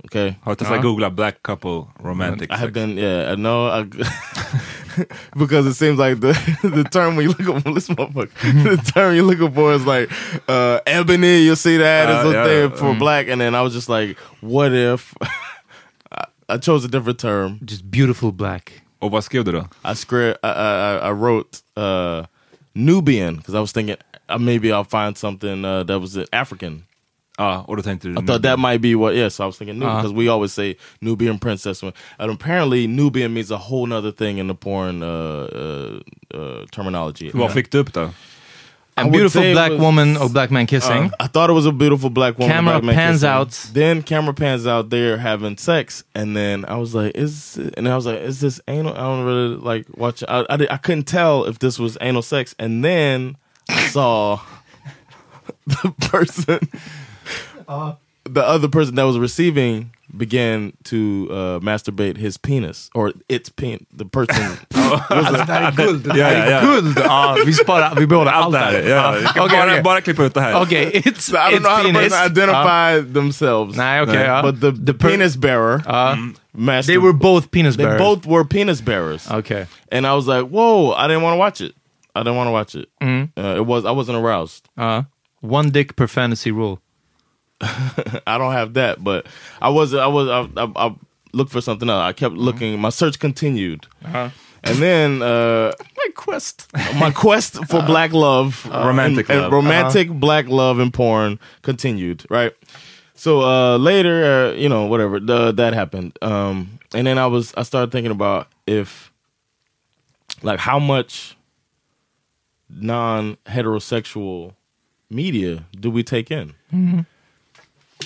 Okay, har du testat googla black couple romantic I have sex? been. Yeah, I know. I, *laughs* because it seems like the *laughs* the term we look for *laughs* this motherfucker, the term you're looking for is like uh, ebony. You'll see that as Uh, a yeah, thing for black, and then I was just like, what if? I, I chose a different term. Just beautiful black. Och vad skrev du då? I script. I, I, I wrote uh, Nubian because I was thinking uh, maybe I'll find something uh, that was African. Ja, och då tänkte du... I thought that might be what. Yes, I was thinking Nubian because we always say Nubian princess. When, and apparently, Nubian means a whole other thing in the porn uh, uh, uh, terminology. Vad fick du upp då? A would beautiful black was- woman or black man kissing. Uh, I thought it was a beautiful black woman. Camera black man pans kissing. out. Then camera pans out. They're having sex, and then I was like, "Is?" And I was like, "Is this anal?" I don't really like watch. I I, I couldn't tell if this was anal sex, and then I saw *laughs* the person, the other person that was receiving, began to uh, masturbate his penis or its pen. The person. Alltså, det här är guld. Det Ja, här ja, är ja. guld! Ja, vi, sparar, vi behåller allt Allt det här. Ja, vi kan Okej, bara, okej. bara klippa ut det här. Okej, it's, So I don't it's know how the penis. person identified uh, themselves. Nej, okej, ja. But the, the per- penis bearer, Ja. master, They were both penis they bearers. both were penis bearers. Okej. And I was like, whoa, I didn't want to watch it. I didn't want to watch it. Mm. Uh, it was I wasn't aroused. Ja. One dick per fantasy rule. *laughs* I don't have that, but I was I was I, I, I looked for something else. I kept looking. My search continued, and then uh, *laughs* My quest. my quest for black love, Romantic and, love. and romantic black love and porn continued. Right. So uh, later, uh, you know, whatever the, that happened, um, and then I was I started thinking about if, like, how much non heterosexual media do we take in?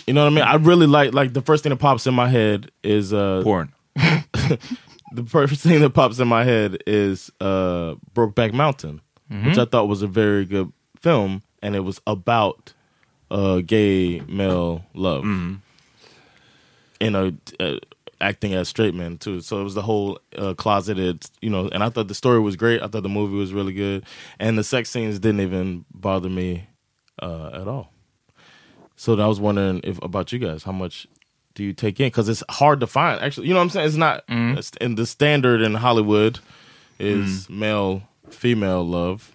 You know what I mean? I really like like the first thing that pops in my head is uh Porn. *laughs* the first thing that pops in my head is uh Brokeback Mountain, which I thought was a very good film and it was about uh gay male love. You know, uh, acting as straight men too. So it was the whole uh, closeted, you know, and I thought the story was great. I thought the movie was really good and the sex scenes didn't even bother me uh at all. So I was wondering if about you guys, how much do you take in? Because it's hard to find. Actually, you know what I'm saying? It's not. It's, and the standard in Hollywood is male female love.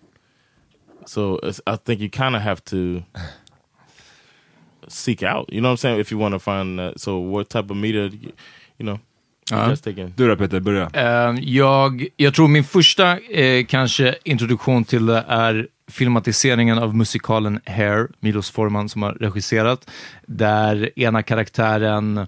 So it's, I think you kind of have to *sighs* seek out. You know what I'm saying? If you want to find that. So what type of media? do You, you know, Ja. in? Du då Peter, börja. Eh, jag, jag tror min första eh, kanske introduktion till det är filmatiseringen av musikalen Hair, Milos Forman som har regisserat, där ena karaktären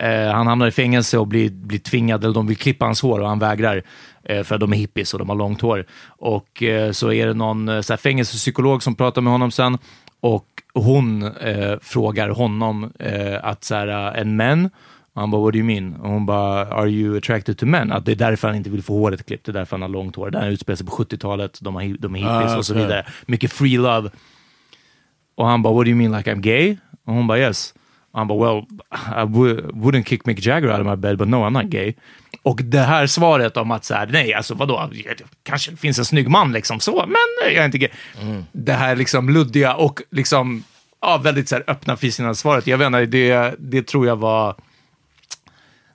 eh, han hamnar i fängelse och blir, blir tvingad, eller de vill klippa hans hår och han vägrar eh, för att de är hippies och de har långt hår. Och eh, så är det någon eh, så här, fängelsepsykolog som pratar med honom sen och hon eh, frågar honom eh, att så här, eh, en män, och han bara, what do you mean? Och hon bara, are you attracted to men? Att det är därför han inte vill få håret klippt, det är därför han har långt hår. Det här utspelar sig på 70-talet, de, har, de är hippies Ah, och så vidare. Mycket free love. Och han bara, what do you mean like I'm gay? Och hon bara, yes. Och han bara, well, I wouldn't kick Mick Jagger out of my bed, but no, I'm not gay. Och det här svaret om att så här, nej, alltså vadå, kanske finns en snygg man liksom så, men jag är inte gay. Det här liksom luddiga och liksom, ja, väldigt så här öppna frisinnade svaret. Jag vet inte, det, det tror jag var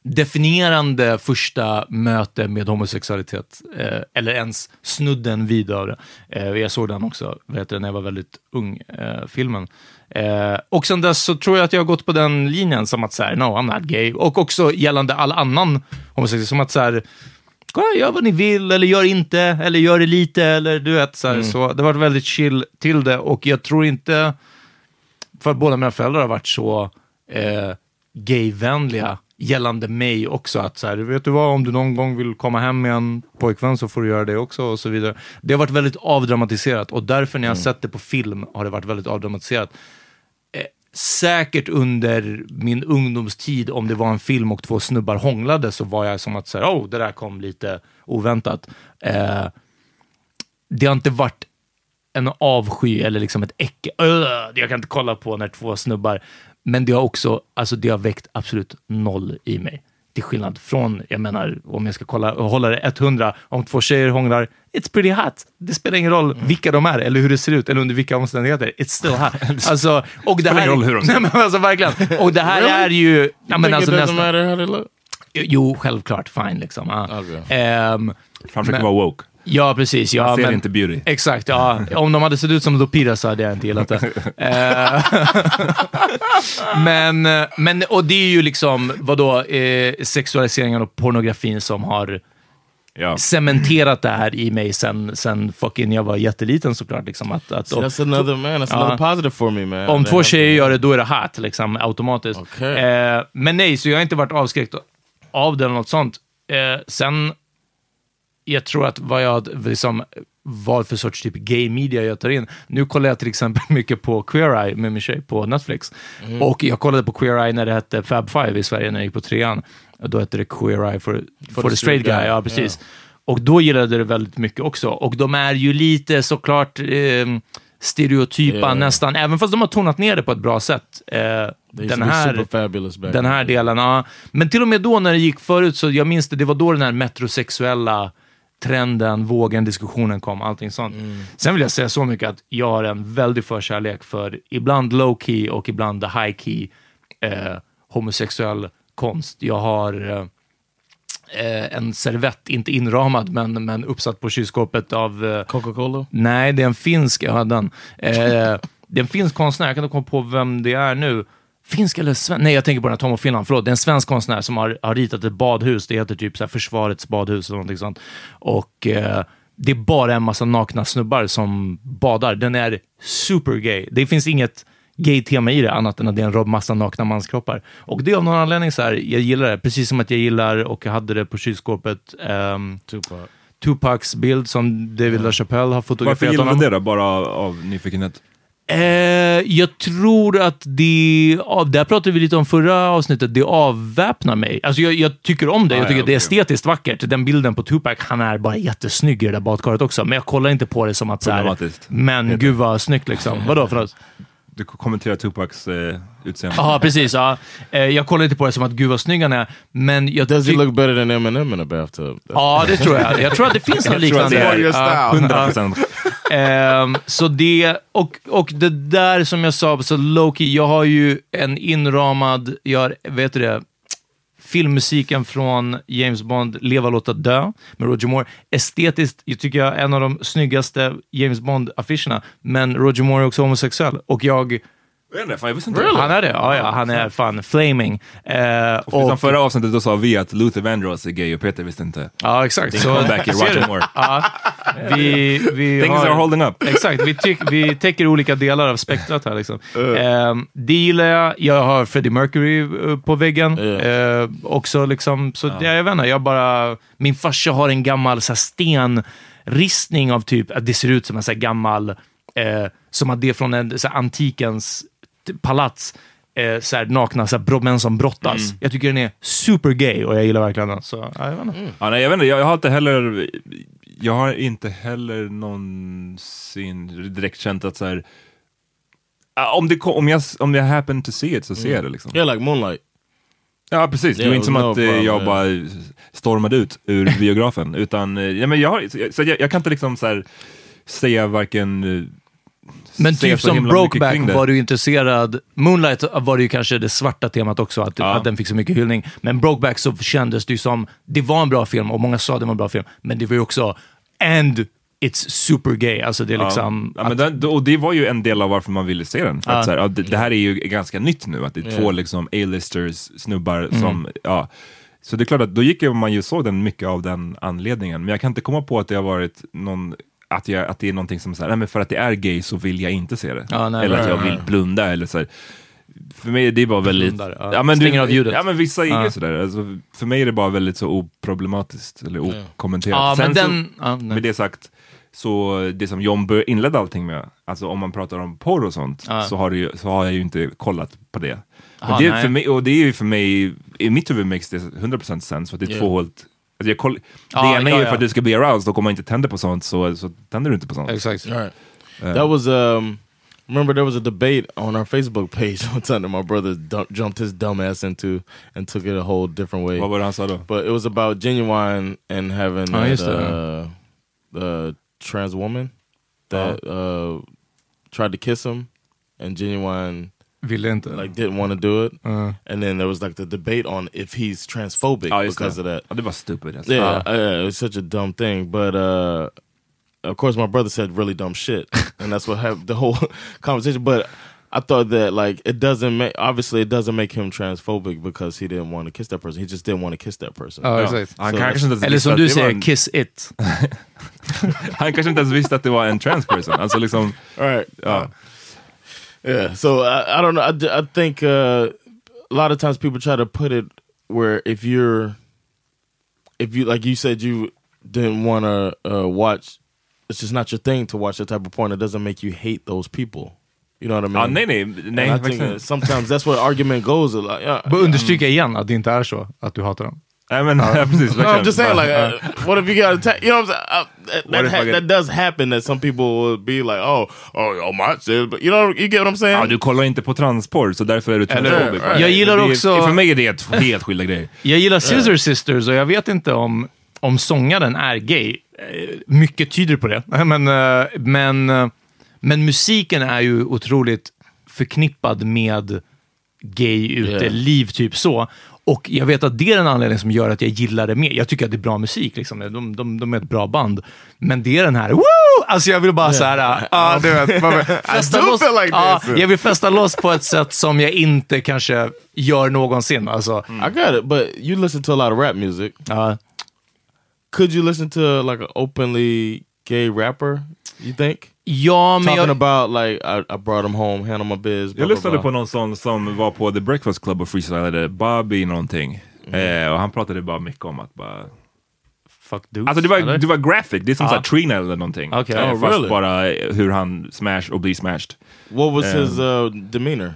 definierande första möte med homosexualitet, eh, eller ens snudden vid av det. Eh, jag såg den också, vet du, när jag var väldigt ung, eh, filmen. Eh, och sen dess så tror jag att jag har gått på den linjen som att så här, no, I'm not gay. Och också gällande all annan homosexualitet, som att så här, "Kolla, gör vad ni vill, eller gör inte, eller gör det lite, eller du vet, så, här, så det har varit väldigt chill till det, och jag tror inte, för att båda mina föräldrar har varit så eh, gayvänliga gällande mig också. Att så här, vet du vad, om du någon gång vill komma hem med en pojkvän så får du göra det också och så vidare. Det har varit väldigt avdramatiserat och därför när jag har sett det på film har det varit väldigt avdramatiserat. Eh, säkert under min ungdomstid, om det var en film och två snubbar hånglade, så var jag som att säga, oh, det där kom lite oväntat. Eh, det har inte varit en avsky eller liksom ett äcke. Öh, jag kan inte kolla på när två snubbar. Men det har också, alltså det har väckt absolut noll i mig. Till skillnad från, jag menar, om jag ska kolla, hålla det 100, om två tjejer hånglar, it's pretty hot. Det spelar ingen roll vilka de är eller hur det ser ut eller under vilka omständigheter. It's still hot. *laughs* Alltså, och det spelar här, ingen roll hur de ser *laughs* men alltså verkligen. Och det här är ju, ja, men alltså nästan, they look? jo, självklart, fine liksom. Ehm, Han försöker Men- vara woke. Ja, precis. Ja, Han ser men, inte beauty. Exakt, ja. Om de hade sett ut som Lupita så hade jag inte gillat det. *laughs* Eh, *laughs* men, men, och det är ju liksom, vadå, eh, sexualiseringen och pornografin som har Ja. cementerat det här i mig sen, sen fucking jag var jätteliten såklart. Liksom, att, att, So that's another man. That's Ja. another positive for me, man. om två tjejer gör det, då är det hot, liksom, automatiskt. Okej. Eh, men nej, så jag har inte varit avskräckt av det eller något sånt. Eh, sen, jag tror att vad jag, liksom, vad för sorts typ gay media jag tar in. Nu kollar jag till exempel *laughs* mycket på Queer Eye med min tjej på Netflix. Mm. Och jag kollade på Queer Eye när det hette Fab Five i Sverige, när jag gick på trean. Då hette det Queer Eye for, for, the straight guy. Ja, precis. Och då gillade det väldigt mycket också. Och de är ju lite såklart eh, stereotypa Ja. nästan, även fast de har tonat ner det på ett bra sätt. Eh, den här, den här the delen, ja. Men till och med då när det gick förut, så jag minns det, det var då den här metrosexuella trenden, vågen, diskussionen kom, allting sånt. Mm. Sen vill jag säga så mycket att jag har en väldig förkärlek för ibland low key och ibland the high key eh, homosexuell konst. Jag har eh, eh, en servett, inte inramad, men, men uppsatt på kylskåpet av eh, Coca-Cola? Nej, det är en finsk, jag hade den. Eh, det är en finsk konstnär, jag kan inte komma på vem det är nu. Finsk eller svensk? Nej, jag tänker på den här Tom och Finland. Förlåt, det är en svensk konstnär som har, har ritat ett badhus. Det heter typ så här Försvarets badhus eller någonting sånt. Och eh, det är bara en massa nakna snubbar som badar. Den är super gay. Det finns inget gay-tema i det, annat än att det är en massa nakna manskroppar. Och det är av någon anledning så här, jag gillar det. Precis som att jag gillar, och jag hade det på kylskåpet, ehm, Tupac. Tupacs bild som David LaChapelle har Varför fotograferat gillar honom. du det då? Bara av nyfikenhet? Eh, jag tror att det, av, där pratade vi lite om förra avsnittet, det avväpnar mig. Alltså jag, jag tycker om det, jag Ah, tycker ja, att det är okej. estetiskt vackert. Den bilden på Tupac, han är bara jättesnygg i det där badkaret också. Men jag kollar inte på det som att så här, men gud vad snyggt liksom. Vadå för något? Du kommenterar Tupacs eh, utseende. Ja, precis. Ja. Eh, jag kollar inte på det som att gud vad snygg han är, men jag Does he look better than Eminem in a bathtub? Ja, det tror jag. Jag tror att det finns *laughs* något Jag tror att liknande. det är Ja. 100 *laughs* Ehm, så det, och, och det där som jag sa, så Loki, jag har ju en inramad, jag har, vet du det, filmmusiken från James Bond, Leva, låta dö, med Roger Moore. Estetiskt jag tycker jag är en av de snyggaste James Bond-affischerna, men Roger Moore är också homosexuell. Och jag, Fan, jag visste inte han är det? Ja, ja, han är fan flaming. Eh, Och och, förra avsnittet då sa vi att Luther Vandross är gay och Peter visste inte. ja, exakt. Din comeback i Roger? Moore. Ja, vi, vi Things har, are holding up. Exakt, vi, tyck, vi täcker olika delar av spektrat här. Liksom. *laughs* Ehm, det gillar jag. Jag har Freddie Mercury eh, på väggen. Eh, också liksom, så ja. jag vet inte, jag bara... Min farsa har en gammal så här, stenristning av typ, att det ser ut som en så här, gammal, eh, som att det är från en, så här, antikens palats. eh, så här, nakna så här, män som brottas. Jag tycker den är super gay och jag gillar verkligen den. Så, ja, jag vet inte. Ja, nej, jag vet inte, jag, jag har inte heller jag har inte heller någonsin direkt känt att så här, om, det, om, jag, om jag happen to see it så ser jag det liksom. Yeah, like Moonlight. Ja precis, det Yeah, var inte som no att eh, problem, jag yeah. bara stormade ut ur *laughs* biografen. utan, eh, ja, men jag, har, så jag, så jag, jag kan inte liksom så här, säga varken... Men typ som Brokeback var du intresserad. Moonlight var det ju kanske det svarta temat också, att, Ja. att den fick så mycket hyllning. Men Brokeback så kändes det ju som, det var en bra film och många sa att det var en bra film, men det var ju också, and it's super gay. Alltså det är liksom... Ja, men den, och det var ju en del av varför man ville se den. Ja. att, så här, ja, det, det här är ju ganska nytt nu, att det är två liksom A-listers, snubbar Mm. som, ja. Så det är klart att då gick man ju såg den mycket av den anledningen. Men jag kan inte komma på att det har varit någon att, jag, att det är någonting som säger, nej men för att det är gay så vill jag inte se det. Ja, nej, eller att jag vill blunda eller så här. För mig är det bara väldigt... Blundar, ja. men Stänger av ljudet. Ja men vissa är Ja. sådär. Alltså, för mig är det bara väldigt så oproblematiskt eller okommenterat. Ja, men Sen den- så, ja, med det sagt, så det som John Bö inledde allting med, alltså om man pratar om porr och sånt, Ja. så, har ju, så har jag ju inte kollat på det. Aha, det för mig, och det är ju för mig, i mitt huvud makes det 100% sens, för att det är Yeah. två helt... Alltså jag koll, det ena är ja, ju ja. för att du ska bli aroused, och om man inte tänder på sånt så, så tänder du inte på sånt. Exakt. Right. That was um. Remember there was a debate on our Facebook page *laughs* one time that my brother jumped his dumb ass into and took it a whole different way. Vad var det han sa då? But it was about genuine and having Oh, that, uh, the trans woman that uh, tried to kiss him, and genuine Ville inte. like didn't want to do it. Uh. And then there was like the debate on if he's transphobic Ja, because det. of that. Ja, det var stupid. Alltså. Yeah, uh, it was such a dumb thing. But uh, of course, my brother said really dumb shit, *laughs* and that's what happened. The whole *laughs* conversation. But I thought that like it doesn't make obviously it doesn't make him transphobic because he didn't want to kiss that person. He just didn't want to kiss that person. Ja, exakt. Han Så- kanske inte ens Eller som du säger, en- kiss it. Han kanske inte ens visste att det var en trans person. Alltså liksom, All right. ja. Yeah. So I, I don't know. I, I think uh, a lot of times people try to put it where if you're, if you like you said you didn't want to uh, watch, it's just not your thing to watch that type of porn. It doesn't make you hate those people. You know what I mean? Ja, nej, nej, nej, I think verkligen. sometimes that's where argument goes. A lot. Yeah, Bara understryka igen att det inte är så att du hatar dem. Nej, men, *laughs* ja, precis, No. I'm just saying, Bara- like, uh, what if you got attacked? You know what I'm saying? Uh, that, What that, I that does happen. That some people will be like, oh, oh, oh, my but you know, you get what I'm saying? Ja, du kollar inte på transporr, så därför är du. Right. Jag gillar Det är- också- För mig är det ett helt skilda grejer. Jag gillar Scissor Sisters och jag vet inte om, om sångaren är gay. Eh, Mycket tyder på det. *laughs* Men, eh, men, eh, men musiken är ju otroligt förknippad med gay ute-liv, typ så. Och jag vet att det är en anledning som gör att jag gillar det mer. Jag tycker att det är bra musik, liksom. de, de, de är ett bra band. Men det är den här, woo! Alltså jag vill bara så här, ja du vet, *laughs* festa loss. like this. jag vill festa loss på ett sätt som jag inte kanske gör någonsin. Alltså, I got it, but you listen to a lot of rap music. ja. Could you listen to like an openly gay rapper? You think? Ja, men Talking jag, about like I, I brought him home, handle my biz. blah, Jag lyssnade blah. på någon sån som var på The Breakfast Club och freestylade, Bobby någonting. Eh, och han pratade bara mycket om att bara... fuck dudes. Alltså det var, eller? det var graphic, det är som såhär Trina eller någonting. Okej. Eh, Oh, fast really? bara eh, hur han smash och blir smashed. What was Um, his uh, demeanor?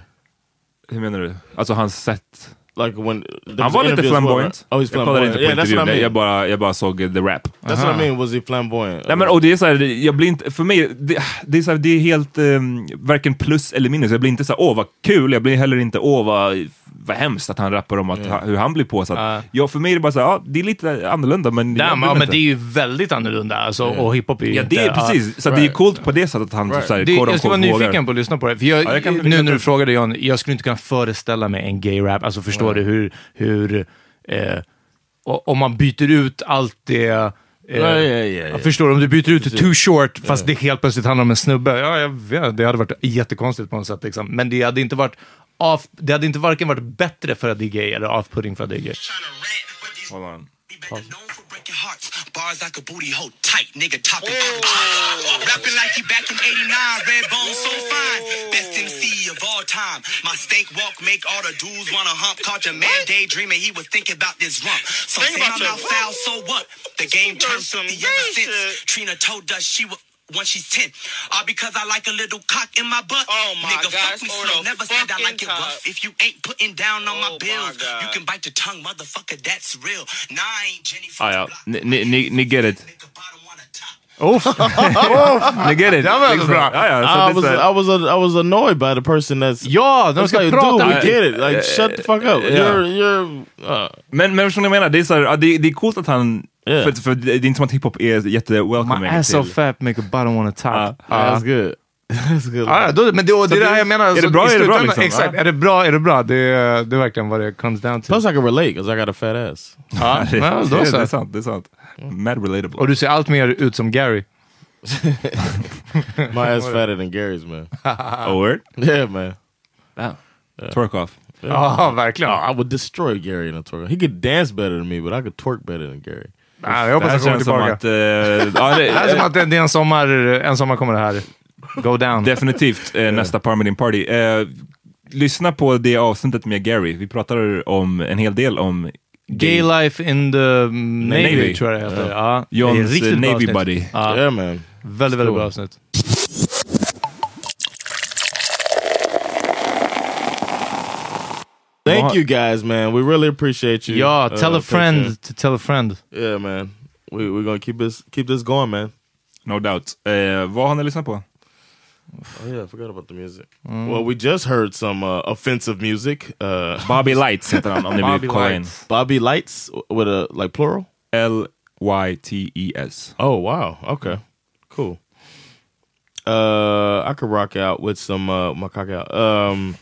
Hur menar du? Alltså hans sätt... Like when Han var lite flamboyant. Oh, he's Jag kollade flamboyant. inte på Yeah, intervjun, I mean. jag, bara, jag bara såg the rap. That's what I mean. Was he flamboyant? Nej men och det är så här, jag blir inte, för mig, det, det är så här, det är helt um, varken plus eller minus. Jag blir inte så här, åh vad kul, jag blir heller inte, åh vad, vad hemskt att han rappar om att, ha, hur han blir påsatt. Ja. Ja, för mig är det bara så här, ja, det är lite annorlunda men... Bryr ja, men det är ju väldigt annorlunda. Alltså, Och hiphop är ju Ja, inte... det är precis. Så att det är coolt på det sättet att han Right. så här, Det, jag skulle vara nyfiken på att lyssna på det. För jag, Ja, jag nu när du frågade John, jag skulle inte kunna föreställa mig en gay rap. Alltså förstår du hur... hur eh, om man byter ut allt det... Eh, Ja, ja, ja, ja. Jag förstår, om du byter ut too short fast det helt plötsligt handlar om en snubbe. Ja, jag vet, det hade varit jättekonstigt på något sätt. Liksom. Men det hade inte varit... Off, det hade inte varken varit bättre för att det är gay eller off-putting för att det är gay. Hold on. Bars like a booty hole tight, nigga talking. Rapping like he back in 89, red bone so fine. Best MC of all time. My stank walk make all the dudes wanna hump. Caught your man daydreaming, he was thinking about this rump. So say I'm not foul, so what? The game turned 50 ever since. Trina told us she was. When she's 10. All because I like a little cock in my butt. Oh my Nigga, God, fuck me slow. Never said I fucking like it top. rough. If you ain't putting down on Oh my my bills, God. you can bite the tongue, motherfucker. That's real. Nah, I ain't Jenny from Ah, the ja. block. Ni, ni, ni, ni get it. Nigga, bottom. Ni *laughs* *laughs* get it. Det var Liksom. bra. Ja, ja, så I det är was så här- I was I was annoyed by the person that's Ja, de It's ska like, prata dude, we med get it. Like, shut the fuck up. Ja. You're, you're, uh, Men, men förstår ni vad jag menar? Det är, så här, det, det är coolt att han... Yeah. För, för det är inte som att hiphop är My jätte-welcoming ass so fat make a bottom wanna top. Ja. Ja. that's good. *laughs* That's good. Ja, då, men det, och det är det här jag menar. är det bra, är det bra liksom? Exakt, är det bra, är det bra. Det, är- det är verkligen vad det comes down to. Plus I can relate because I got a fat ass. *laughs* ja, det, ja, det, det, så. är sant, det är sant. Mad relatable. Och du ser allt mer ut som Gary. *laughs* My ass fatter than Gary's, man. Oh, word? Yeah, man. Twerk off. Ja, verkligen. Oh, I would destroy Gary in a twerk. He could dance better than me, but I could twerk better than Gary. Ja, jag Det hoppas här han kommer känns som tillbaka. att... eh, ja, det, Det här är som att det det är en sommar, en sommar kommer det här go down. Definitivt eh, nästa Parmidin Party. Eh, lyssna på det avsnittet med Gary. Vi pratar om en hel del om Gay life in the Navy, Navy. tror jag det heter. Ja. det Johns bra Navy. Buddy. Ja, Yeah, man. väldigt, väldigt bra Cool. avsnitt. Thank you guys, man. We really appreciate you. Ja, Uh, tell a friend Patreon. to tell a friend. Yeah, man. We, we're gonna keep this keep this going, man. No doubt. Eh, vad har ni lyssnat på? Oh yeah, I forgot about the music. Well, we just heard some uh, offensive music. Uh, *laughs* Bobby Lights heter han om ni vill Bobby kolla in. Lights. Bobby Lights with a like plural. L-Y-T-E-S. Oh wow. Okay. Cool. Uh, I could rock out with some uh, my cock out. Um,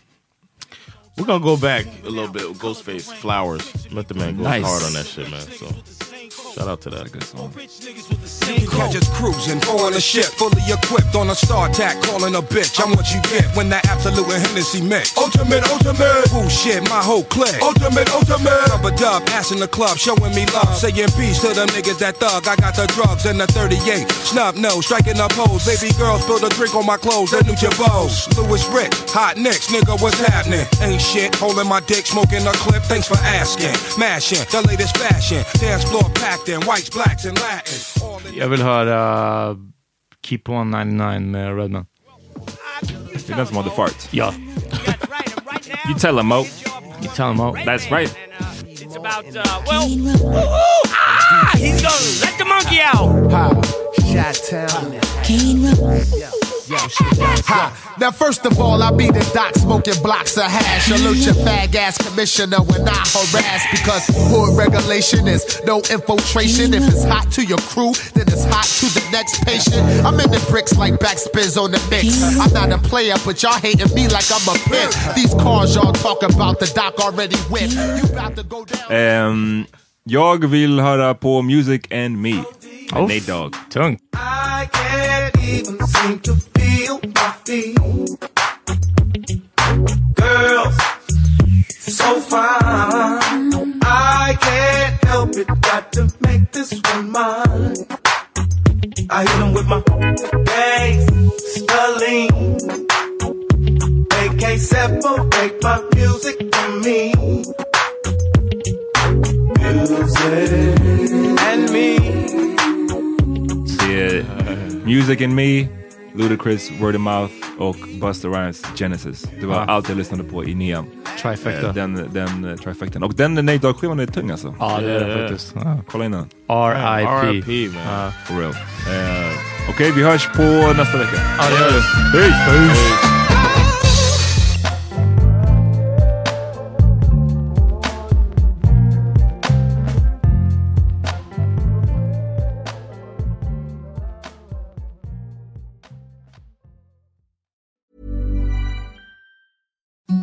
we're gonna go back a little bit with Ghostface Flowers. Let the man go Nice. hard on that shit, man. So shout out to that. Good song. Catch us cruising, on a ship, fully equipped on a star tack, calling a bitch. I'm what you get when that absolute and Hennessy mix. Ultimate, ultimate. Ooh, shit, my whole clique. Ultimate, ultimate. Rubber dub, ass in the club, showing me love. Saying peace to the niggas that thug. I got the drugs and the 38. Snub nose, striking up hoes. Baby girls spill a drink on my clothes. The new Jabos. Louis Rick, hot nicks, nigga, what's happening? Ain't shit, holding my dick, smoking a clip. Thanks for asking. Mashing, the latest fashion. Dance floor packed in whites, blacks, and Latin. All in Jag vill höra Keep On 99 med Redman. Det är den som hade fart. Ja, You tell him Mo. you tell him out. That's right. It's about, uh, well, ah, he's gonna let the monkey out. Ha. Now, first of all, I be the doc smoking blocks of hash. Salute your fag ass commissioner when I harass because hood regulation is no infiltration. If it's hot to your crew, then it's hot to the next patient. I'm in the bricks like backspins on the mix. I'm not a player, but y'all hating me like I'm a pimp. These cars y'all talk about, the doc already went. You about to go down. Ehm, jag vill höra på Music and Me. Med Uff. Nate Dogg. Tung. I can't even seem to feel my feet. Girls, so fine. I can't help it, got to make this one mine. I hit 'em with my gasoline. They can't separate my music from me. Music and me. Är Music and Me, Ludacris, Word of Mouth och Busta Rhymes Genesis. Det var Ja. allt jag lyssnade på i nian. Trifecta. Eh, Den, den uh, trifectan. Och den Nate Dogg-skivan är tung alltså. Ja, det är det Ja, ja. faktiskt. Ja. Kolla in den. R.I.P. RIP, man. For real. Eh, Okej, vi hörs på nästa vecka. Ja, det gör det. Peace!